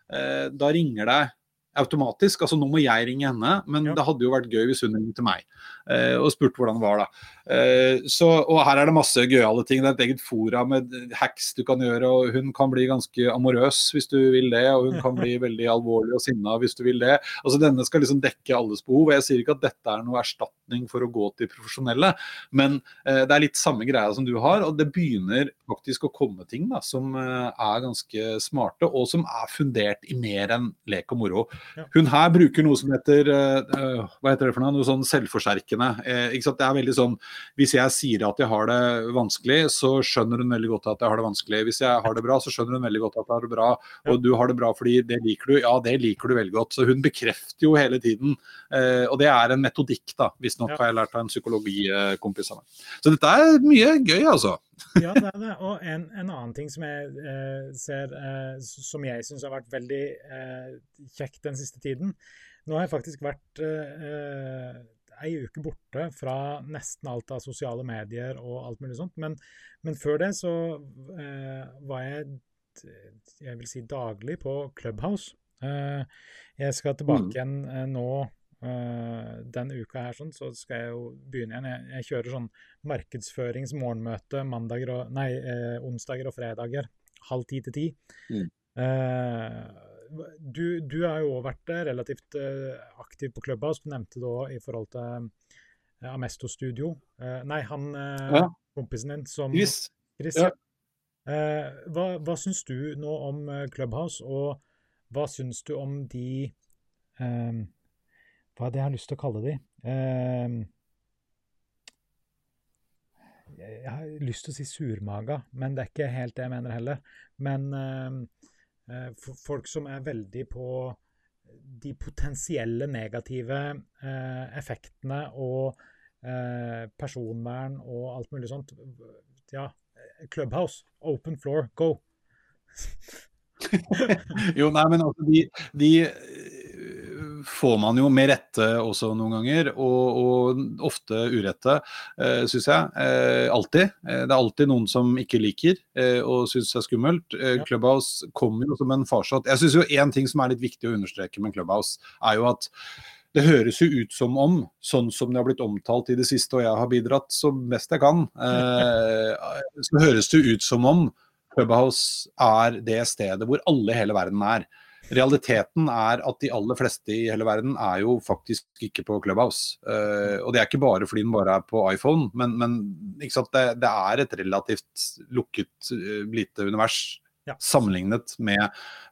da ringer deg automatisk. Altså nå må jeg ringe henne, men ja. det hadde jo vært gøy hvis hun ringte meg eh, og spurte hvordan det var. da. Eh, så, og her er det masse gøyale ting. Det er et eget fora med hacks du kan gjøre. og Hun kan bli ganske amorøs hvis du vil det, og hun kan bli veldig alvorlig og sinna hvis du vil det. Altså Denne skal liksom dekke alles behov. Jeg sier ikke at dette er noe erstatning for å gå til profesjonelle, men eh, det er litt samme greia som du har. og Det begynner faktisk å komme ting da, som eh, er ganske smarte, og som er fundert i mer enn lek og moro. Hun her bruker noe som heter uh, hva heter det for noe, noe sånn selvforsterkende. Eh, ikke sant? Det er veldig sånn, Hvis jeg sier at jeg har det vanskelig, så skjønner hun veldig godt at jeg har det vanskelig. Hvis jeg har det bra, så skjønner hun veldig godt at jeg har det bra. Og du har det bra fordi det liker du. Ja, det liker du veldig godt. Så hun bekrefter jo hele tiden. Eh, og det er en metodikk, da. Visstnok ja. har jeg lært av en psykologikompis av meg. Så dette er mye gøy, altså. Ja, det er det. Og en, en annen ting som jeg eh, ser eh, som jeg syns har vært veldig eh, kjekt den siste tiden. Nå har jeg faktisk vært eh, ei uke borte fra nesten alt av sosiale medier og alt mulig sånt. Men, men før det så eh, var jeg jeg vil si daglig på Clubhouse. Eh, jeg skal tilbake mm. igjen eh, nå Uh, denne uka her sånn, så skal jeg jo begynne igjen. Jeg, jeg kjører sånn markedsføringsmorgenmøte mandager og, nei, eh, onsdager og fredager. Halv ti til ti. Mm. Uh, du, du, har jo òg vært relativt uh, aktiv på Clubhouse. Du nevnte da i forhold til Amesto Studio. nei, han ja. kompisen din som Chris. Chris ja. hva, hva syns du nå om Clubhouse, og hva syns du om de um, hva er det jeg har lyst til å kalle de? Eh, jeg har lyst til å si surmaga, men det er ikke helt det jeg mener heller. Men eh, folk som er veldig på de potensielle negative eh, effektene og eh, personvern og alt mulig sånt. Ja, Clubhouse, open floor, go! jo, nei, men altså de, de får man jo med rette også noen ganger, og, og ofte urette, eh, syns jeg. Eh, alltid. Eh, det er alltid noen som ikke liker eh, og syns det er skummelt. Eh, Clubhouse kommer jo som en farsott. Jeg syns jo én ting som er litt viktig å understreke med Clubhouse, er jo at det høres jo ut som om, sånn som det har blitt omtalt i det siste, og jeg har bidratt så best jeg kan, eh, så høres det ut som om Clubhouse er det stedet hvor alle i hele verden er. Realiteten er at de aller fleste i hele verden er jo faktisk ikke på Clubhouse. Uh, og det er ikke bare fordi den bare er på iPhone, men, men det, det, er et relativt lukket, uh, lite univers. Ja. Sammenlignet med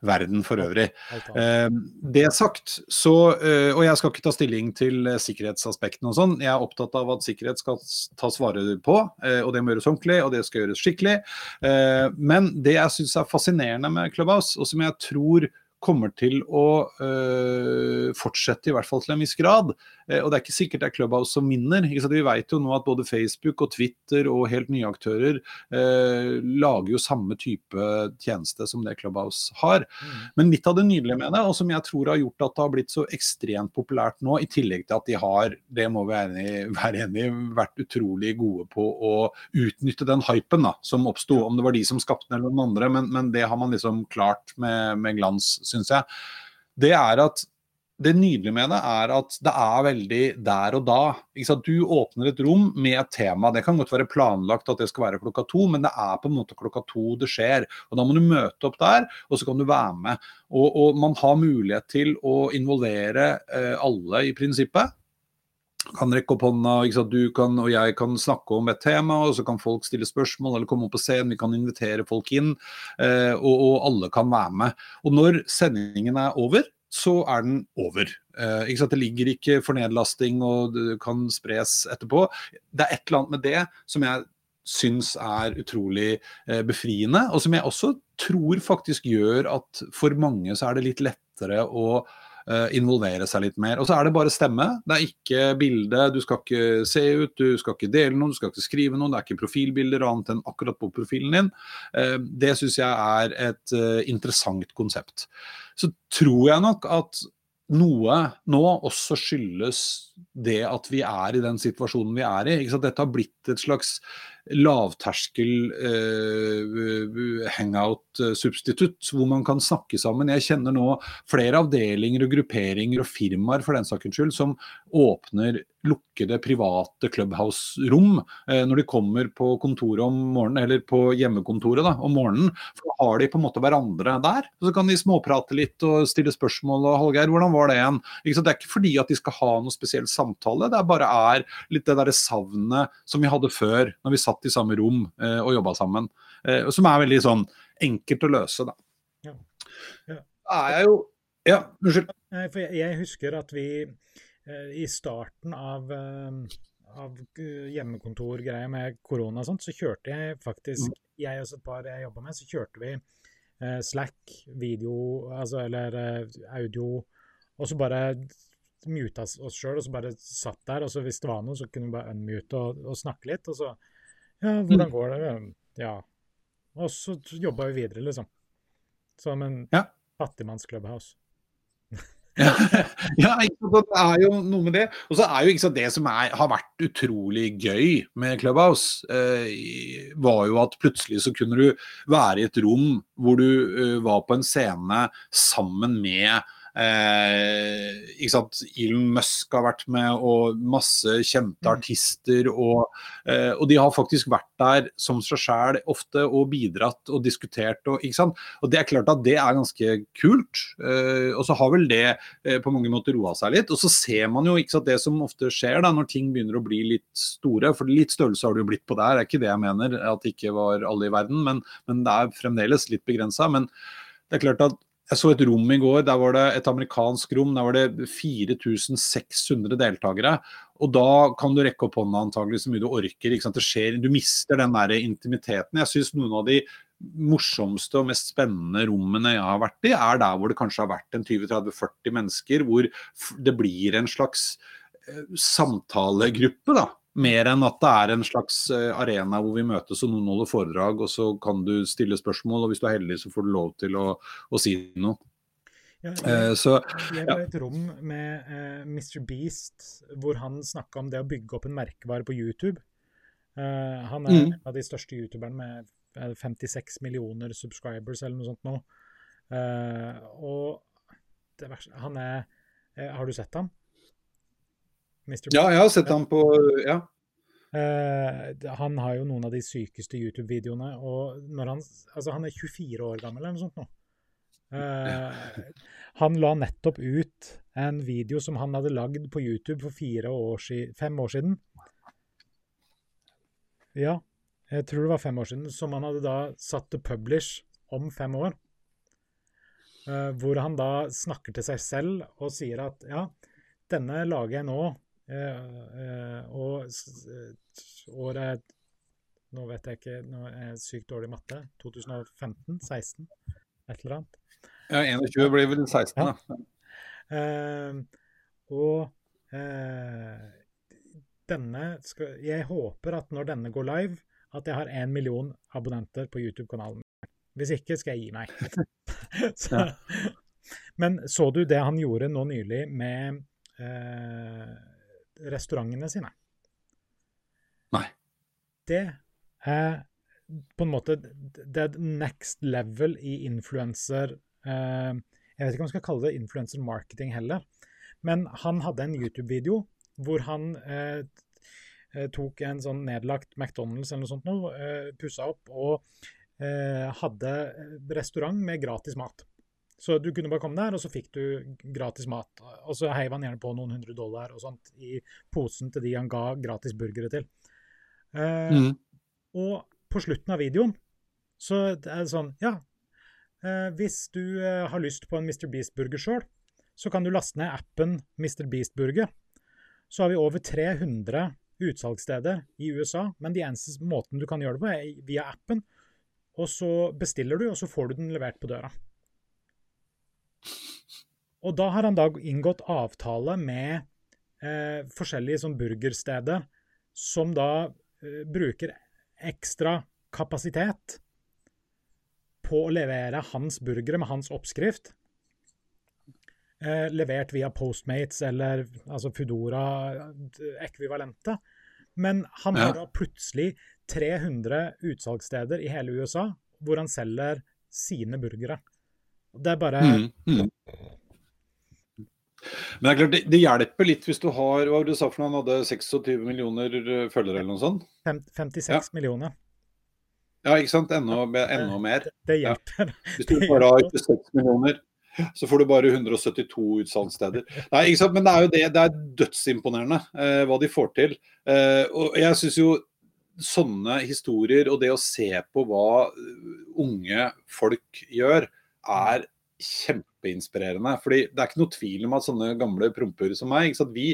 verden for øvrig. Uh, det sagt, så Og jeg skal ikke ta stilling til sikkerhetsaspektene og sånn. Jeg er opptatt av at sikkerhet skal tas vare på, og det må gjøres ordentlig, og det skal gjøres skikkelig. Men det jeg syns er fascinerende med Clubhouse, og som jeg tror kommer til å øh, fortsette, i hvert fall til en viss grad. Eh, og det er ikke sikkert det er Clubhouse som vinner. Vi vet jo nå at både Facebook og Twitter og helt nye aktører øh, lager jo samme type tjeneste som det Clubhouse har. Mm. Men litt av det nydelige med det, og som jeg tror har gjort at det har blitt så ekstremt populært nå, i tillegg til at de har, det må vi være enig i, vært utrolig gode på å utnytte den hypen da, som oppsto. Om det var de som skapte den eller noen andre, men, men det har man liksom klart med, med glans, syns jeg, det er at det nydelige med det er at det er veldig der og da. Du åpner et rom med et tema. Det kan godt være planlagt at det skal være klokka to, men det er på en måte klokka to det skjer. Og Da må du møte opp der, og så kan du være med. Og, og man har mulighet til å involvere eh, alle i prinsippet. Kan rekke opp hånda, du kan, og jeg kan snakke om et tema, og så kan folk stille spørsmål eller komme opp på scenen. Vi kan invitere folk inn, eh, og, og alle kan være med. Og når sendingen er over, så er den over. Eh, det ligger ikke for nedlasting og det kan spres etterpå. Det er et eller annet med det som jeg syns er utrolig eh, befriende, og som jeg også tror faktisk gjør at for mange så er det litt lettere å involvere seg litt mer. Og så er det bare stemme. Det er ikke bilde, du skal ikke se ut, du skal ikke dele noe, du skal ikke skrive noe. Det er ikke profilbilder annet enn akkurat på profilen din. Eh, det syns jeg er et eh, interessant konsept så tror jeg nok at noe nå også skyldes det at vi er i den situasjonen vi er i. Dette har blitt et slags lavterskel uh, hangout-substitutt, hvor man kan snakke sammen. Jeg kjenner nå flere avdelinger og grupperinger og firmaer for den saken skyld som åpner lukkede private clubhouse-rom uh, når de kommer på kontoret om morgenen, eller på hjemmekontoret da, om morgenen. For da har de på en måte hverandre der. og Så kan de småprate litt og stille spørsmål. og Hallgeir, hvordan var det igjen? Det er ikke fordi at de skal ha noe spesiell samtale, det er bare er litt det derre savnet som vi hadde før, når vi satt satt i samme rom eh, og jobba sammen. Eh, som er veldig sånn enkelt å løse, da. Ja. Ja. Er jeg jo Ja, unnskyld. For jeg, jeg husker at vi eh, i starten av, av hjemmekontorgreier med korona og sånt, så kjørte jeg faktisk Jeg og et par jeg jobba med, så kjørte vi eh, Slack, video, altså eller eh, audio, og så bare muta oss sjøl, og så bare satt der, og så hvis det var noe, så kunne vi bare unmute og, og snakke litt, og så Ja, hvordan går det? Ja. Og så jobba vi videre, liksom. Som en Ja. fattigmanns-clubhouse. Ja, ja det er jo noe med det. Og så er jo ikke sant, det som er, har vært utrolig gøy med Clubhouse, eh, var jo at plutselig så kunne du være i et rom hvor du eh, var på en scene sammen med Eh, ikke sant? Elon Musk har vært med, og masse kjente Mm. artister. Og, eh, og de har faktisk vært der som seg sjæl ofte og bidratt og diskutert. Og, ikke sant? og det er klart at det er ganske kult. Eh, og så har vel det eh, på mange måter roa seg litt. Og så ser man jo ikke sant, det som ofte skjer da, når ting begynner å bli litt store. For litt størrelse har det jo blitt på det her, det er ikke det jeg mener, at det ikke var alle i verden. Men, men det er fremdeles litt begrensa. Men det er klart at jeg så et rom i går, der var det et amerikansk rom. Der var det 4600 deltakere. Og da kan du rekke opp hånda antagelig så mye du orker. Skjer, du mister den der intimiteten. Jeg syns noen av de morsomste og mest spennende rommene jeg har vært i, er der hvor det kanskje har vært en 20-30-40 mennesker, hvor det blir en slags eh, samtalegruppe, da. Mer enn at det er en slags eh, arena hvor vi møtes og noen holder foredrag, og så kan du stille spørsmål, og hvis du er heldig så får du lov til å, å si noe. Ja, Eh, jeg, så jeg var i et rom med uh, Mr. Beast hvor han snakka om det å bygge opp en merkevare på YouTube. Uh, han er Mm. en av de største youtuberne med eh, 56 millioner subscribers eller noe sånt nå. Uh, og det verste Han er eh, Har du sett ham? Mr. ja, jeg har sett ham på Ja. Uh, han har jo noen av de sykeste YouTube-videoene. og når Han altså han er 24 år gammel eller noe sånt nå. Uh, han la nettopp ut en video som han hadde lagd på YouTube for fire år si fem år siden. Ja, jeg tror det var fem år siden. Som han hadde da satt til publish om fem år. Uh, hvor han da snakker til seg selv og sier at ja, denne lager jeg nå. Eh, eh, og s- året Nå vet jeg ikke, nå er jeg sykt dårlig i matte. 2015? 16? Et eller annet. ja 21 blir vel 16, Ja. da. Eh, og eh, denne skal, Jeg håper at når denne går live, at jeg har én million abonnenter på YouTube-kanalen. Hvis ikke skal jeg gi meg. så, men så du det han gjorde nå nylig med eh, restaurantene sine? Nei. Det er på en måte det er next level i influencer eh, Jeg vet ikke om jeg skal kalle det influencer marketing heller. Men han hadde en YouTube-video hvor han eh, eh, tok en sånn nedlagt McDonald's eller noe sånt noe, eh, pussa opp og eh, hadde restaurant med gratis mat. Så du kunne bare komme der, og så fikk du gratis mat. Og så heiv han gjerne på noen hundre dollar og sånt i posen til de han ga gratis burgere til. Eh, Mm. og på slutten av videoen så er det sånn Ja, eh, hvis du eh, har lyst på en Mr. Beast-burger sjøl, så kan du laste ned appen Mr. Beast-burger. Så har vi over 300 utsalgssteder i USA, men de eneste måten du kan gjøre det på, er via appen. Og så bestiller du, og så får du den levert på døra. Og da har han da inngått avtale med eh, forskjellige sånn burgersteder som da eh, bruker ekstra kapasitet på å levere hans burgere med hans oppskrift. Eh, levert via Postmates eller altså Foodora-ekvivalente. Men han har Ja. da plutselig 300 utsalgssteder i hele USA hvor han selger sine burgere. Det er bare Mm. Mm. Men det er klart, det, det hjelper litt hvis du har Hva var det du sa for noe? Han hadde 26 millioner eh, følgere eller noe sånt? fem, 56 millioner. Ja, ikke sant? Enda, enda mer. Det det hjelper. Hvis du bare har 26 millioner, så får du bare 172 utsalgssteder. Nei, ikke sant? Men det er jo det, det er dødsimponerende eh, hva de får til. Eh, og jeg syns jo sånne historier og det å se på hva unge folk gjør, er kjempeinspirerende. fordi det er ikke noe tvil om at sånne gamle promper som meg ikke sant? Vi,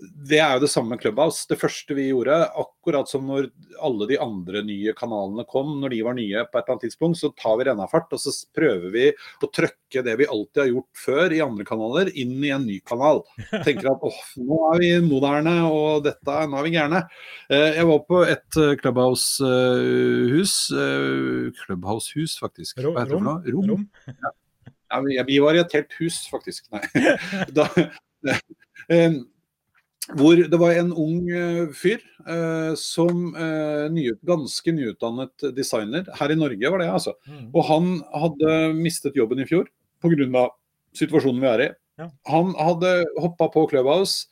det er jo det samme med Clubhouse. Det første vi gjorde, akkurat som når alle de andre nye kanalene kom, når de var nye på et eller annet tidspunkt, så tar vi rennafart og så prøver vi å trøkke det vi alltid har gjort før i andre kanaler, inn i en ny kanal. Tenker at åh, nå er vi moderne og dette, nå er vi gærne. Eh, jeg var på et eh, Clubhouse-hus. Eh, Clubhouse-hus, faktisk. Hva heter det for noe? Rom? Rom. Ja, vi var i et helt hus, faktisk. Nei. Da, hvor det var en ung uh, fyr uh, som ny, ganske nyutdannet designer. Her i Norge var det, altså. Mm. Og han hadde mistet jobben i fjor pga. situasjonen vi er i. Ja. Han hadde hoppa på Clubhouse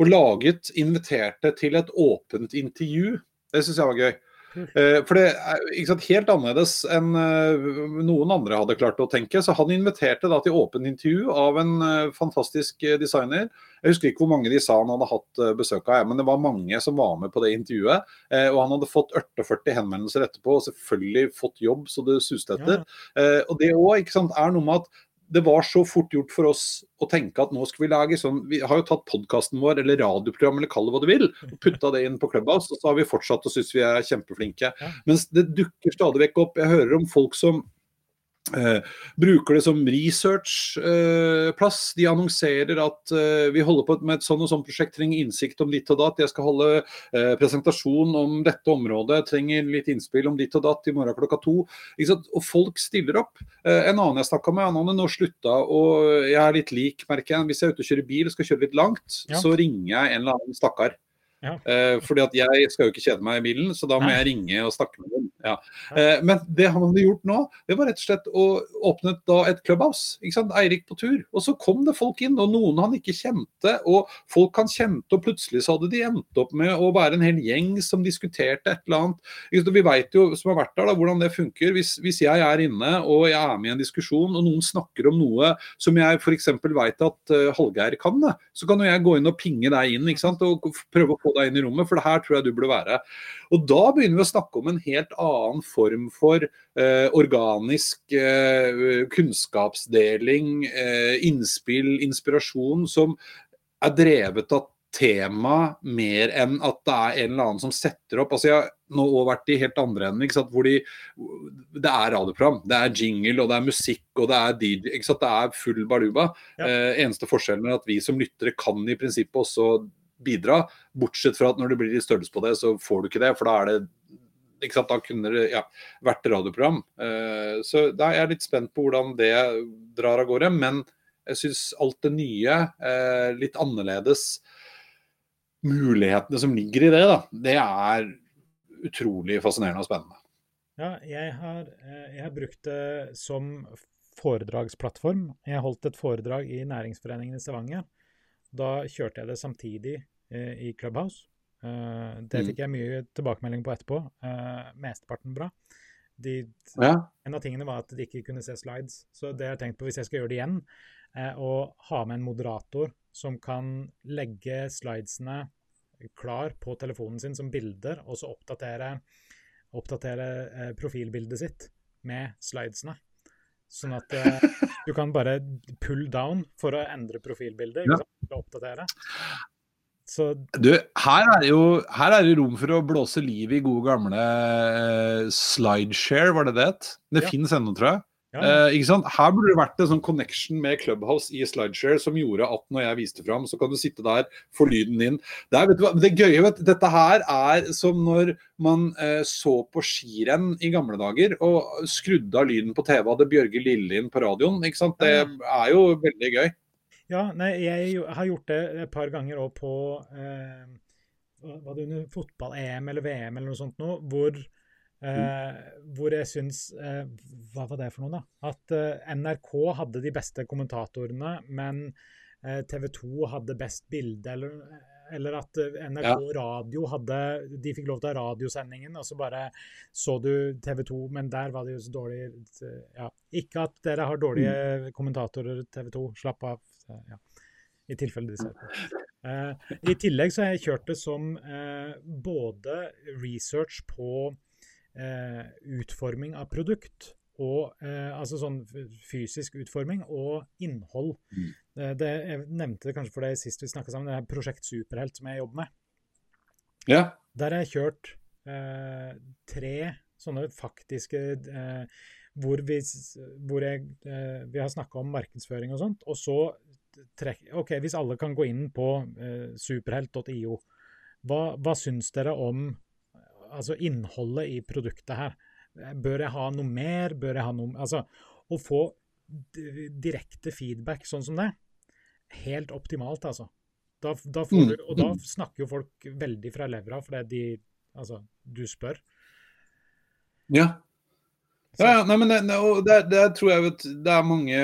og laget, inviterte til et åpent intervju. Det syns jeg var gøy. Uh, for det er sant, helt annerledes enn uh, noen andre hadde klart å tenke. Så han inviterte da til åpent intervju av en uh, fantastisk designer. Jeg husker ikke hvor mange de sa han hadde hatt besøk av, men det var mange som var med på det intervjuet. og han hadde fått 48 henvendelser etterpå, og selvfølgelig fått jobb så det suste etter. Ja. og det òg er noe med at det var så fort gjort for oss å tenke at nå skal vi lage sånn Vi har jo tatt podkasten vår eller radioprogram eller kall det hva du vil, og putta det inn på Clubhouse, og så har vi fortsatt og synes vi er kjempeflinke. Mens det dukker stadig vekk opp. Jeg hører om folk som Eh, bruker det som researchplass. Eh, de annonserer at eh, vi holder på med et sånn og sånn prosjekt, trenger innsikt om ditt og datt. Jeg skal holde eh, presentasjon om dette området, trenger litt innspill om ditt og datt i morgen klokka to. Og folk stiller opp. Eh, en annen jeg snakka med, han hadde nå slutta, og jeg er litt lik, merker jeg. Hvis jeg er ute og kjører bil og skal kjøre litt langt, ja. så ringer jeg en eller annen stakkar. Ja. Eh, fordi at jeg skal jo ikke kjede meg i bilen, så da må Nei. jeg ringe og snakke med dem. Ja. Eh, men det han hadde gjort nå, det var rett og slett å åpne da et clubhouse. ikke sant? Eirik på tur. Og så kom det folk inn, og noen han ikke kjente. Og folk han kjente, og plutselig så hadde de endt opp med å være en hel gjeng som diskuterte et eller annet. Vi veit jo, som har vært der, da, hvordan det funker. Hvis, hvis, jeg er inne og jeg er med i en diskusjon, og noen snakker om noe som jeg f.eks. veit at uh, Hallgeir kan, så kan jo jeg gå inn og pinge deg inn ikke sant? og prøve å få deg inn i rommet, for det her tror jeg du burde være. Og da begynner vi å snakke om en helt annen form for eh, organisk eh, kunnskapsdeling, eh, innspill, inspirasjon, som er drevet av tema mer enn at det er en eller annen som setter opp. altså Jeg har nå vært i helt andre enden, hvor de, det er radioprogram, det er jingle, og det er musikk og det er DJ. ikke sant? Det er full baluba. Ja. Eh, eneste forskjellen er at vi som lyttere kan i prinsippet også bidra. Bortsett fra at når det blir litt størrelse på det, så får du ikke det. For da er det ikke sant, Da kunne det ja, vært radioprogram. Uh, så da er jeg litt spent på hvordan det drar av gårde. Men jeg syns alt det nye, uh, litt annerledes Mulighetene som ligger i det, da, det er utrolig fascinerende og spennende. Ja, jeg har, eh, jeg har brukt det som foredragsplattform. Jeg holdt et foredrag i Næringsforeningen i Stavanger. Da kjørte jeg det samtidig Eh, i Clubhouse. Eh, det mm. fikk jeg mye tilbakemelding på etterpå. Eh, mesteparten bra. De, ja. En av tingene var at de ikke kunne se slides. Så det jeg har tenkt på hvis jeg skal gjøre det igjen, er å ha med en moderator som kan legge slidesene klar på telefonen sin som bilder, og så oppdatere, oppdatere eh, profilbildet sitt med slidesene. Sånn at eh, du kan bare pull down for å endre profilbildet. Ja. oppdatere. Så... Du, her er, jo, her er det rom for å blåse liv i gode gamle uh, slideshare, var det det het? Det ja. finnes ennå, tror jeg. Ja. Uh, ikke sant? Her burde det vært en sånn connection med Clubhouse i slideshare som gjorde at når jeg viste fram, så kan du sitte der, få lyden din. Det, er, vet du hva, det gøye, vet dette her er som når man uh, så på skirenn i gamle dager og skrudde av lyden på TV, hadde Bjørge Lille inn på radioen. ikke sant? Det er jo veldig gøy. Ja, nei, jeg har gjort det et par ganger òg på eh, Var det under fotball-EM eller VM eller noe sånt noe, hvor, eh, mm. hvor jeg syns eh, Hva var det for noe, da? At eh, NRK hadde de beste kommentatorene, men eh, TV 2 hadde best bilde, eller, eller at eh, NRK ja. Radio hadde De fikk lov til å ha radiosendingen, og så bare så du TV 2, men der var det jo så dårlig ja. Ikke at dere har dårlige mm. kommentatorer, TV 2, slapp av ja, I tilfelle de ser på. Eh, I tillegg så har jeg kjørt det som eh, både research på eh, utforming av produkt, og eh, altså sånn fysisk utforming og innhold. Mm. Eh, det, jeg nevnte det kanskje for deg sist vi snakka sammen, det her Prosjekt Superhelt som jeg jobber med. Ja. Der har jeg kjørt eh, tre sånne faktiske eh, hvor, vi, hvor jeg, vi har snakka om markedsføring og sånt, og så trekk, OK, hvis alle kan gå inn på eh, superhelt.io, hva, hva syns dere om altså innholdet i produktet her? Bør jeg ha noe mer? Bør jeg ha noe Altså, å få direkte feedback sånn som det, helt optimalt, altså. Da, da får Mm, du, og da snakker jo folk veldig fra levra, fordi de Altså, du spør. Ja. Ja, ja, nei, men det, det, det, det tror jeg vet, det er mange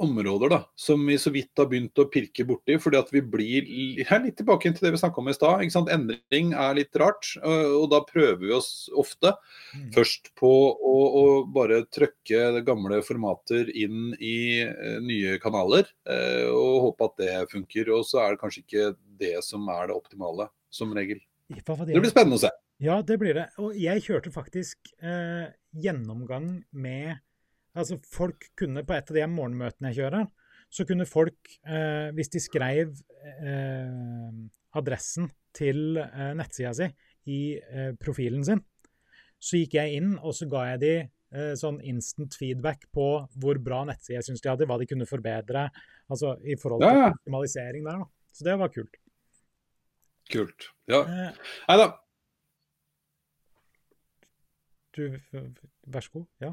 områder da, som vi så vidt har begynt å pirke borti. fordi at vi blir her litt tilbake til det vi snakka om i stad. Endring er litt rart. Og, da prøver vi oss ofte Mm. først på å, å bare trøkke gamle formater inn i nye kanaler. Og håpe at det funker. Og så er det kanskje ikke det som er det optimale, som regel. Det blir spennende å se. Ja, det blir det. Og jeg kjørte faktisk eh, gjennomgang med Altså, folk kunne på et av de morgenmøtene jeg kjører, så kunne folk, eh, hvis de skrev eh, adressen til eh, nettsida si i eh, profilen sin, så gikk jeg inn og så ga jeg de eh, sånn instant feedback på hvor bra nettside jeg syns de hadde, hva de kunne forbedre, altså i forhold til Ja, optimalisering der. da. Så det var kult. Kult. Ja. Eh, Nei da. du, vær så god. Ja.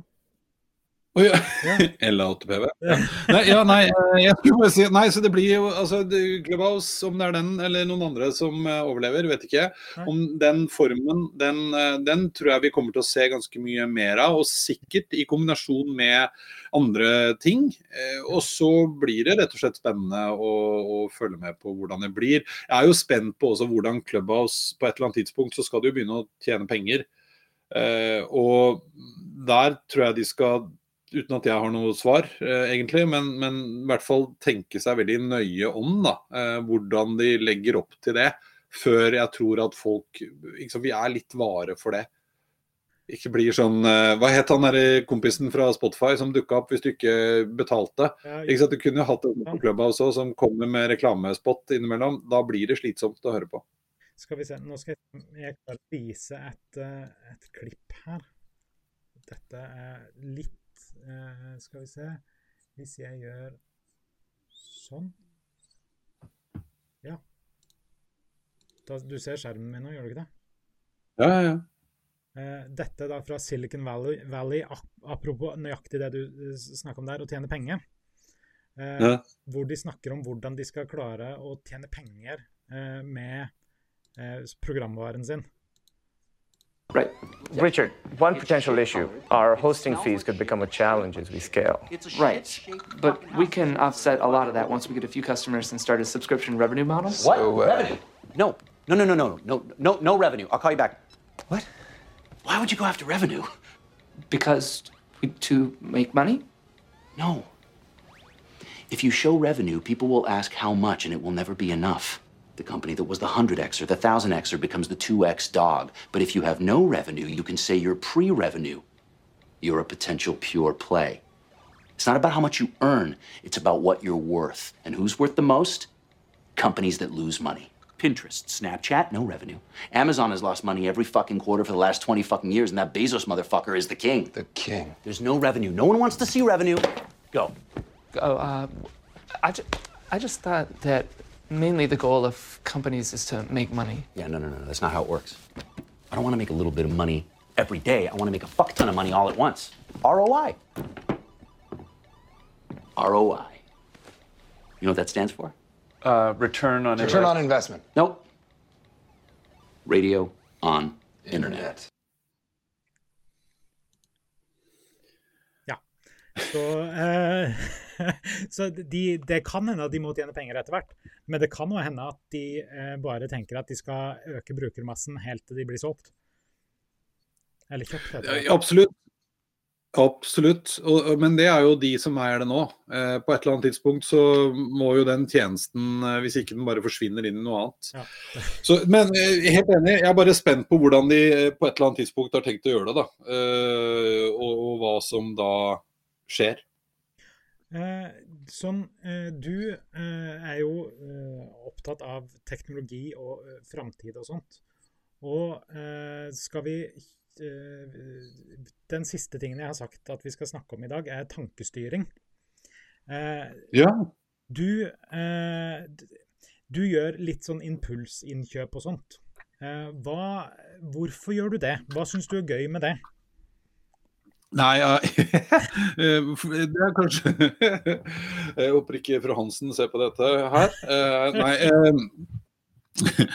Oi, ja. Ja. L8PV. Ja. Nei, ja, nei, eh, jeg skulle bare si Nei, så det blir jo altså Clubhouse, om det er den eller noen andre som eh, overlever, vet ikke. Om den formen, den, eh, den tror jeg vi kommer til å se ganske mye mer av. Og sikkert i kombinasjon med andre ting. Eh, Og så blir det rett og slett spennende å, å følge med på hvordan det blir. Jeg er jo spent på også hvordan Clubhouse på et eller annet tidspunkt så skal de jo begynne å tjene penger. Eh, og der tror jeg de skal uten at jeg har noe svar, eh, egentlig, men, men i hvert fall tenke seg veldig nøye om da, eh, hvordan de legger opp til det, før jeg tror at folk liksom, Vi er litt vare for det. Ikke blir sånn eh, Hva het han der kompisen fra Spotify som dukka opp hvis du ikke betalte? Ja, Ikke sant, Du kunne jo hatt en på klubba også, som kommer med reklamespot innimellom. Da blir det slitsomt å høre på. Skal vi se, nå skal jeg, jeg vise et, eh, et klipp her. Dette er litt eh, Skal vi se Hvis jeg gjør sånn Ja. Da, du ser skjermen min nå, gjør du ikke det? Ja, ja, ja. Eh, dette da fra Silicon Valley, Valley ap- apropos nøyaktig det du eh, snakker om der, å tjene penger. Eh, Ja. Hvor de snakker om hvordan de skal klare å tjene penger eh, med eh, programvaren sin. Right. Richard, one potential issue our hosting fees could become a challenge as we scale. Right. But we can offset a lot of that once we get a few customers and start a subscription revenue model. What? So, uh, revenue? No. No, no, no, no, no, no, no revenue. I'll call you back. What? Why would you go after revenue? Because we, to make money? No. If you show revenue, people will ask how much, and it will never be enough. The company that was the 100Xer, the 1000Xer becomes the 2X dog. But if you have no revenue, you can say you're pre revenue. You're a potential pure play. It's not about how much you earn, it's about what you're worth. And who's worth the most? Companies that lose money. Pinterest, Snapchat, no revenue. Amazon has lost money every fucking quarter for the last 20 fucking years, and that Bezos motherfucker is the king. The king. There's no revenue. No one wants to see revenue. Go. Oh, uh, I, ju- I just thought that mainly the goal of companies is to make money. Yeah, no, no, no, no. That's not how it works. I don't want to make a little bit of money every day. I want to make a fuck ton of money all at once. ROI. ROI. You know what that stands for? Uh, return on Return on investment. Nope. Radio on internet. Så, eh, så de, det kan hende at de må tjene penger etter hvert, men det kan jo hende at de eh, bare tenker at de skal øke brukermassen helt til de blir solgt. Eller kjøpt. Ja, Absolutt. Absolutt, og, men det er jo de som eier det nå. Eh, på et eller annet tidspunkt så må jo den tjenesten, eh, hvis ikke den bare forsvinner inn i noe annet. Ja. Så, men eh, helt enig, jeg er bare spent på hvordan de eh, på et eller annet tidspunkt har tenkt å gjøre det. da. Eh, og, og hva som da skjer. Eh, sånn, eh, du eh, er jo eh, opptatt av teknologi og eh, framtid og sånt. Og eh, skal vi eh, Den siste tingen jeg har sagt at vi skal snakke om i dag, er tankestyring. Eh, Ja. du, eh, du gjør litt sånn impulsinnkjøp og sånt. Eh, hva, hvorfor gjør du det? Hva syns du er gøy med det? Nei, eh, det er kanskje Jeg håper ikke fru Hansen ser på dette her. Eh, Nei. eh,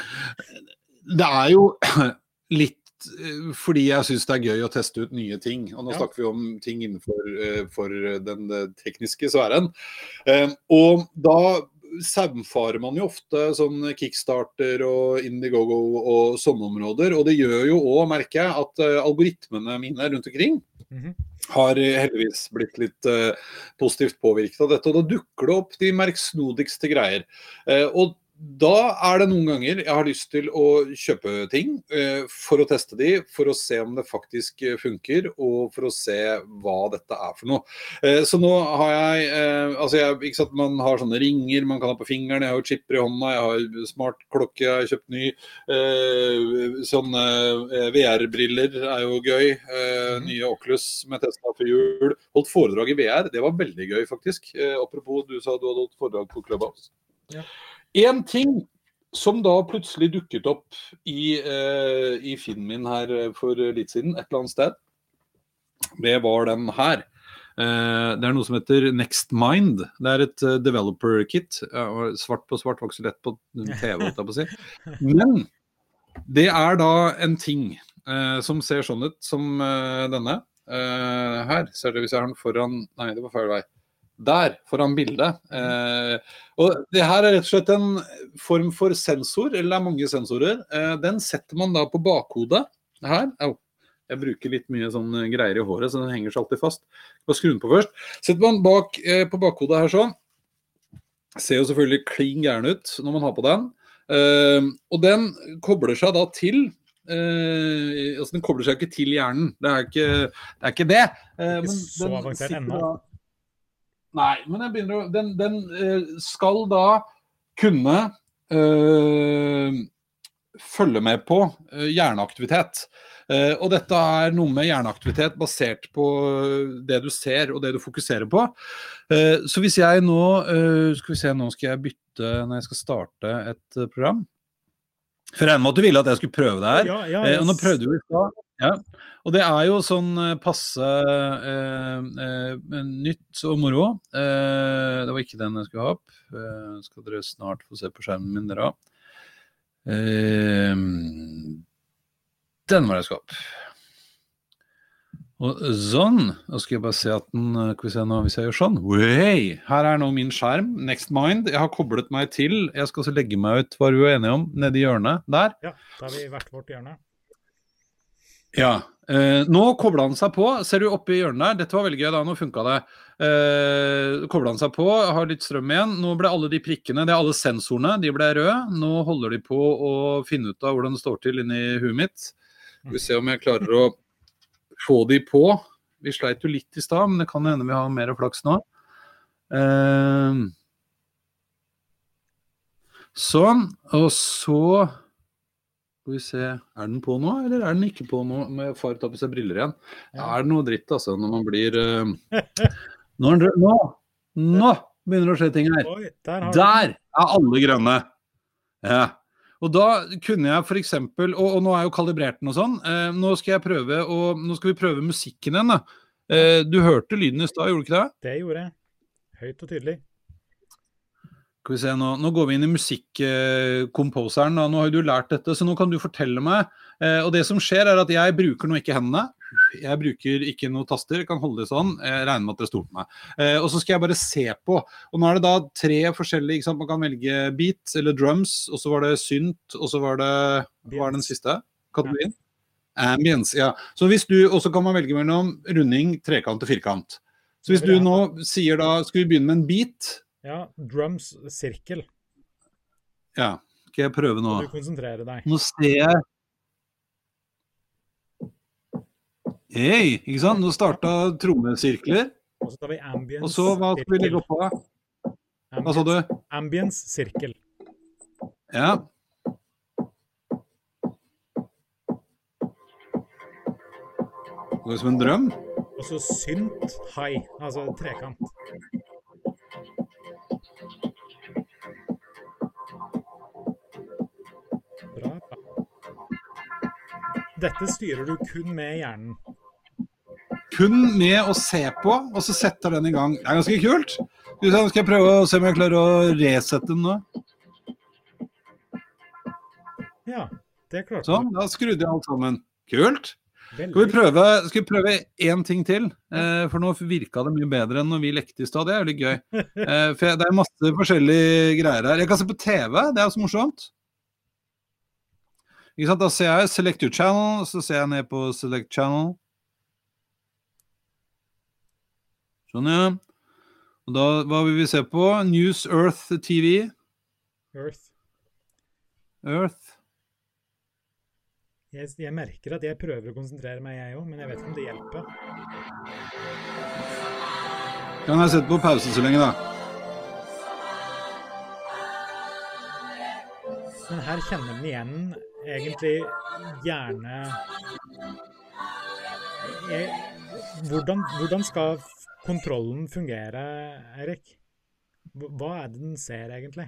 Det er jo litt eh, fordi jeg syns det er gøy å teste ut nye ting. Og nå Ja. snakker vi om ting innenfor eh, for den eh, tekniske sfæren. Eh, Og da saumfarer man jo ofte sånn Kickstarter og Indiegogo og sånne områder. Og det gjør jo òg, merker jeg, at eh, algoritmene mine rundt omkring Mhm. har eh, heldigvis blitt litt uh, positivt påvirket av dette. Og da dukker det opp de merksnodigste greier. Uh, og da er det noen ganger jeg har lyst til å kjøpe ting eh, for å teste de, for å se om det faktisk eh, funker, og for å se hva dette er for noe. Eh, så nå har jeg Altså, jeg, ikke sant, man har sånne ringer man kan ha på fingeren, jeg har jo chipper i hånda, jeg har smart klokke, jeg har kjøpt ny. Sånne VR-briller er jo gøy. Mhm. Nye Oculus som jeg testa før jul. Holdt foredrag i VR, det var veldig gøy, faktisk. Apropos, du sa du hadde holdt foredrag på Clubhouse. Ja. En ting som da plutselig dukket opp i, eh, i filmen min her eh, for litt siden, et eller annet sted, det var den her. Eh, det er noe som heter Next Mind. Det er et uh, developer kit. Uh, svart på svart var ikke så lett på TV, holdt jeg på å si. Men det er da en ting eh, som ser sånn ut som eh, denne. Her ser dere hvis jeg har den foran Nei, det var feil vei. Der, foran bildet. Eh, og det her er rett og slett en form for sensor, eller det er mange sensorer. Eh, den setter man da på bakhodet her. Au. Jeg bruker litt mye sånn greier i håret, så den henger seg alltid fast. Bare skru den på først. Setter man bak eh, på bakhodet her sånn. Ser jo selvfølgelig klin gæren ut når man har på den. Eh, og den kobler seg da til eh, altså Den kobler seg ikke til hjernen, det er ikke det. Er ikke det. Eh, men den sitter da- Nei, men den, begynner å, den, den eh, skal da kunne øh, følge med på eh, hjerneaktivitet. Og dette er noe med hjerneaktivitet basert på det du ser og det du fokuserer på. Så hvis jeg nå Skal vi se, nå skal jeg bytte når jeg skal starte et program. For jeg regner med at du ville at jeg skulle prøve det her. Ja, ja, og nå prøvde vi i stad. Ja. Og det er jo sånn eh, passe eh, eh, nytt og moro. Eh, det var ikke den jeg skulle ha opp. Eh, skal dere snart få se på skjermen min, dere òg. Eh, den var jeg skulle opp. Og sånn. Nå skal jeg bare se at den Skal vi se nå hvis jeg gjør sånn. Way! Her er nå min skjerm. Next Mind. Jeg har koblet meg til. Jeg skal også legge meg ut hva vi er enige om, nedi hjørnet der. Ja, da har vi hvert vårt hjørne. Ja. Eh, nå kobla han seg på. Ser du oppe i hjørnet der? Dette var veldig gøy, da. Nå funka det. Eh, kobla han seg på, har litt strøm igjen. Nå ble alle de prikkene, det er alle sensorene, de ble røde. Nå holder de på å finne ut av hvordan det står til inni huet mitt. Skal vi se om jeg klarer å få de på. Vi sleit jo litt i stad, men det kan hende vi har mer flaks nå. Eh, sånn. Og så skal vi se, Er den på nå, eller er den ikke på nå? Må jeg fare ta på seg briller igjen? Ja. Er det noe dritt, altså, når man blir uh... nå, Nå! Nå begynner det å skje ting her. Oi, der Der er alle grønne. Ja. Og da kunne jeg f.eks. Og, og nå er jo kalibrert den og sånn. Uh, nå skal jeg prøve å, Nå skal vi prøve musikken igjen, da. Uh, du hørte lyden i stad, gjorde du ikke det? Det gjorde jeg. Høyt og tydelig. Skal vi se, Nå, nå går vi inn i musikkomposeren. Nå har jo du lært dette, så nå kan du fortelle meg. Eh, og det som skjer, er at jeg bruker nå ikke hendene. Jeg bruker ikke noe taster. Jeg kan holde det sånn. Jeg regner med at dere stoler på meg. Eh, og så skal jeg bare se på. Og nå er det da tre forskjellige ikke sant? Man kan velge beat eller drums, og så var det synt, og så var det Hva er den siste kategorien? Ambience, ja. Så hvis du, Og så kan man velge mellom runding, trekant og firkant. Så hvis du nå sier da Skal vi begynne med en beat? Ja, drums sirkel. Ja. Skal jeg prøve nå? Du konsentrerer deg. Nå ser jeg Hei, ikke sant? Nå starta trommesirkler. Og så tar vi ambience Og så hva skal vi legge oppå? Hva sa du? Ambience sirkel. Ja. Det går som en drøm. Og så synt high, altså trekant. Dette styrer du kun med hjernen. Kun med å se på, og så setter den i gang. Det er ganske kult. Skal Skal jeg prøve å se om jeg klarer å resette den nå? Ja, det klarte Sånn, da skrudde jeg alt sammen. Kult. du. Skal vi prøve, skal vi prøve én ting til? Eh, for nå virka det mye bedre enn når vi lekte i stad. Det er jo litt gøy. Eh, for jeg, det er masse forskjellige greier her. Jeg kan se på TV, det er også så morsomt. Ikke sant? Da ser jeg 'select your channel', så ser jeg ned på 'select channel'. Sånn, ja. Og da, hva vil vi se på? News Earth TV. Earth. Earth. Jeg, jeg merker at jeg prøver å konsentrere meg, jeg òg, men jeg vet ikke om det hjelper. Kan jeg sette på pause så lenge, da? Her kjenner den igjen egentlig gjerne Jeg, hvordan, hvordan skal kontrollen fungere, Eirik? Hva er det den ser, egentlig?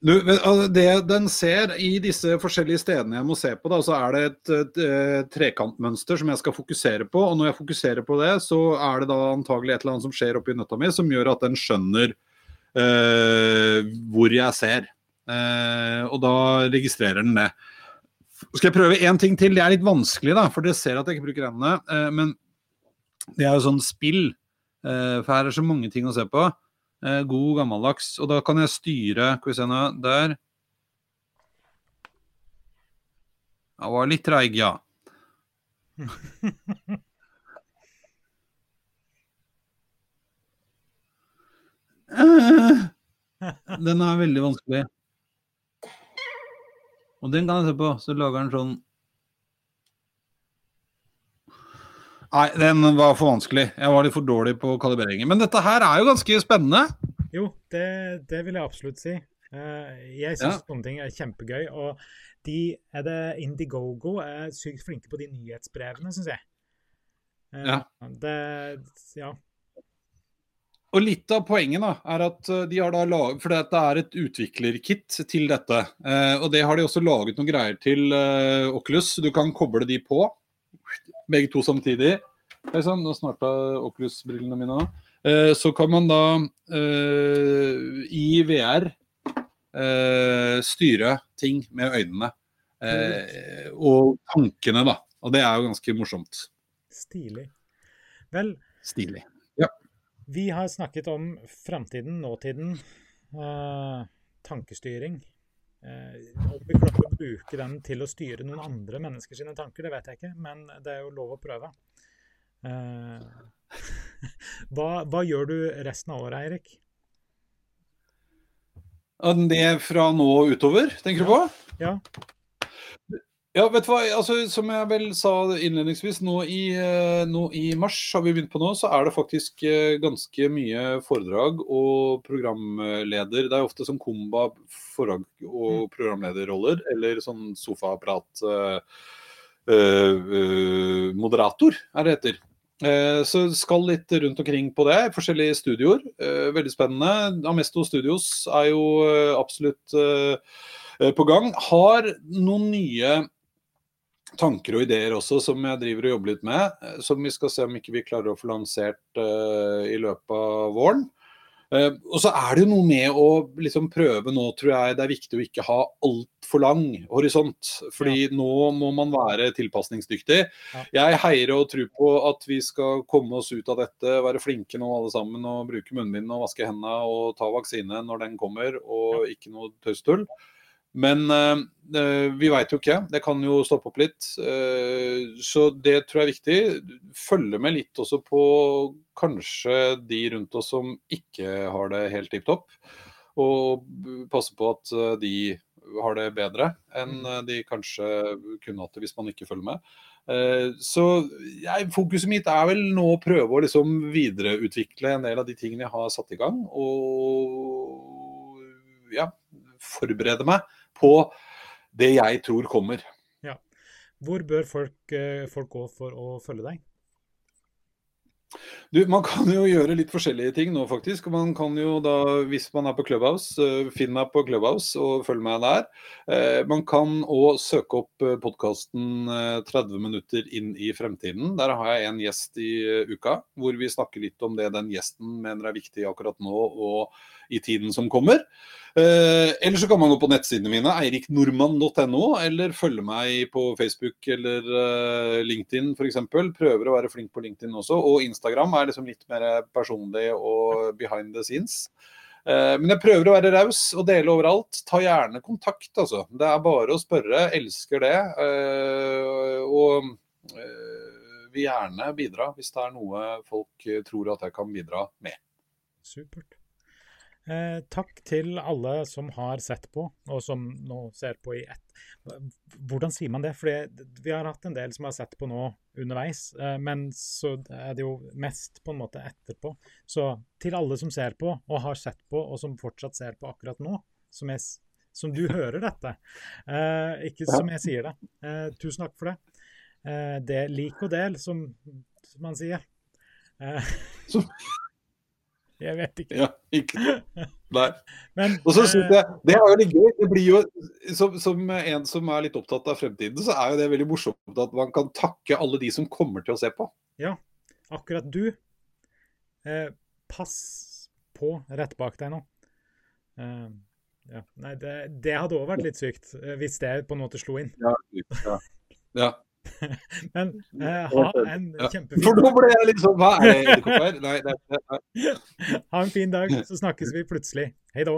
Du, altså, det den ser i disse forskjellige stedene jeg må se på, da, så er det et, et, et, trekantmønster som jeg skal fokusere på. Og når jeg fokuserer på det, så er det da antagelig et eller annet som skjer oppi nøtta mi som gjør at den skjønner uh, hvor jeg ser. Eh, og da registrerer den det. Skal jeg prøve én ting til? Det er litt vanskelig, da, for dere ser at jeg ikke bruker hendene. Eh, men det er jo sånn spill. Eh, for her er så mange ting å se på. Eh, god gammeldags. Og da kan jeg styre Skal vi se nå, der. Jeg var litt treig, ja. Den er veldig vanskelig. Og den kan jeg se på, så lager den sånn Nei, den var for vanskelig. Jeg var litt for dårlig på kalibreringen. Men dette her er jo ganske spennende. Jo, det, det vil jeg absolutt si. Eh, Jeg syns Ja. sånne ting er kjempegøy. Og de er det Indiegogo er sykt flinke på de nyhetsbrevene, syns jeg. Eh, Ja. Det Ja. Og litt av poenget da, er at eh, de har da laget, for det er et utviklerkit til dette. Eh, og det har de også laget noen greier til eh, Oculus. Du kan koble de på, begge to samtidig. Oi sann, nå snarta Oculus-brillene mine òg. Eh, så kan man da eh, i VR eh, styre ting med øynene. Eh, og tankene, da. Og det er jo ganske morsomt. Stilig. Vel, Stilig. Vi har snakket om framtiden, nåtiden, eh, tankestyring. Eh, om vi klarer å bruke den til å styre noen andre mennesker sine tanker, det vet jeg ikke, men det er jo lov å prøve. Eh, hva, hva gjør du resten av året, Eirik? Det fra nå utover, tenker du på? Ja. Ja, vet du hva, altså, som jeg vel sa innledningsvis, nå i, eh, nå i mars har vi begynt på nå, så er det faktisk eh, ganske mye foredrag og programleder. Det er ofte som komba foredrag og programlederroller, eller sånn sofaprat uh, eh, moderator, er det heter. Så skal litt rundt omkring på det, forskjellige studioer. Veldig spennende. Amesto Studios er jo absolutt på gang. Har noen nye tanker og ideer også som jeg driver og jobber litt med. eh, Som vi skal se om ikke vi klarer å få lansert uh, i løpet av våren. Uh, og så er det jo noe med å liksom prøve nå, tror jeg det er viktig å ikke ha altfor lang horisont. Fordi nå må man være tilpasningsdyktig. Ja. Jeg heier og tror på at vi skal komme oss ut av dette, være flinke nå alle sammen og bruke munnbind og vaske hendene og ta vaksine når den kommer, og ikke noe tøystull. Men uh, vi veit jo ikke. Det kan jo stoppe opp litt. Uh, så det tror jeg er viktig. Følge med litt også på kanskje de rundt oss som ikke har det helt tipp topp. Og passe på at de har det bedre enn mm. de kanskje kunne hatt det hvis man ikke følger med. Så jeg, fokuset mitt er vel nå å prøve å liksom videreutvikle en del av de tingene jeg har satt i gang. Og ja, forberede meg på det jeg tror kommer. Ja. Hvor bør folk, eh, folk gå for å følge deg? Du, Man kan jo gjøre litt forskjellige ting nå, faktisk. Man kan jo da, Hvis man er på Clubhouse, uh, finn meg på Clubhouse og følg meg der. Uh, man kan òg søke opp podkasten 30 minutter inn i fremtiden. Der har jeg en gjest i uka, hvor vi snakker litt om det den gjesten mener er viktig akkurat nå og i tiden som kommer. Eh, eller så kan man gå på nettsidene mine, eiriknormann.no, eller følge meg på Facebook eller eh, LinkedIn f.eks. Prøver å være flink på LinkedIn også. Og Instagram er liksom litt mer personlig og behind the scenes. Uh, men jeg prøver å være raus og dele overalt. Ta gjerne kontakt, altså. Det er bare å spørre. Elsker det. Uh, og vil gjerne bidra hvis det er noe folk tror at jeg kan bidra med. Supert. Eh, takk til alle som har sett på, og som nå ser på i ett. Hvordan sier man det? For vi har hatt en del som har sett på nå underveis, eh, men så er det jo mest på en måte etterpå. Så til alle som ser på, og har sett på, og som fortsatt ser på akkurat nå, som, jeg, som du hører dette, eh, ikke som jeg sier det. Eh, tusen takk for det. Eh, det Lik og del, som man sier. Eh, Jeg vet ikke. Ja, ikke Nei. Men, og så synes jeg, Det er jo litt gøy. Det blir jo, som, som, en som er litt opptatt av fremtiden, så er jo det veldig morsomt at man kan takke alle de som kommer til å se på. Ja, akkurat du. Eh, pass på rett bak deg nå. Eh, ja. Nei, det, det hadde òg vært litt sykt, eh, hvis det på en måte slo inn. Ja, ja. ja. Men eh, ha en kjempefin For nå ble jeg liksom Hva er det edderkopper? Nei, nei, nei. Ha en fin dag, så snakkes vi plutselig. Hei da.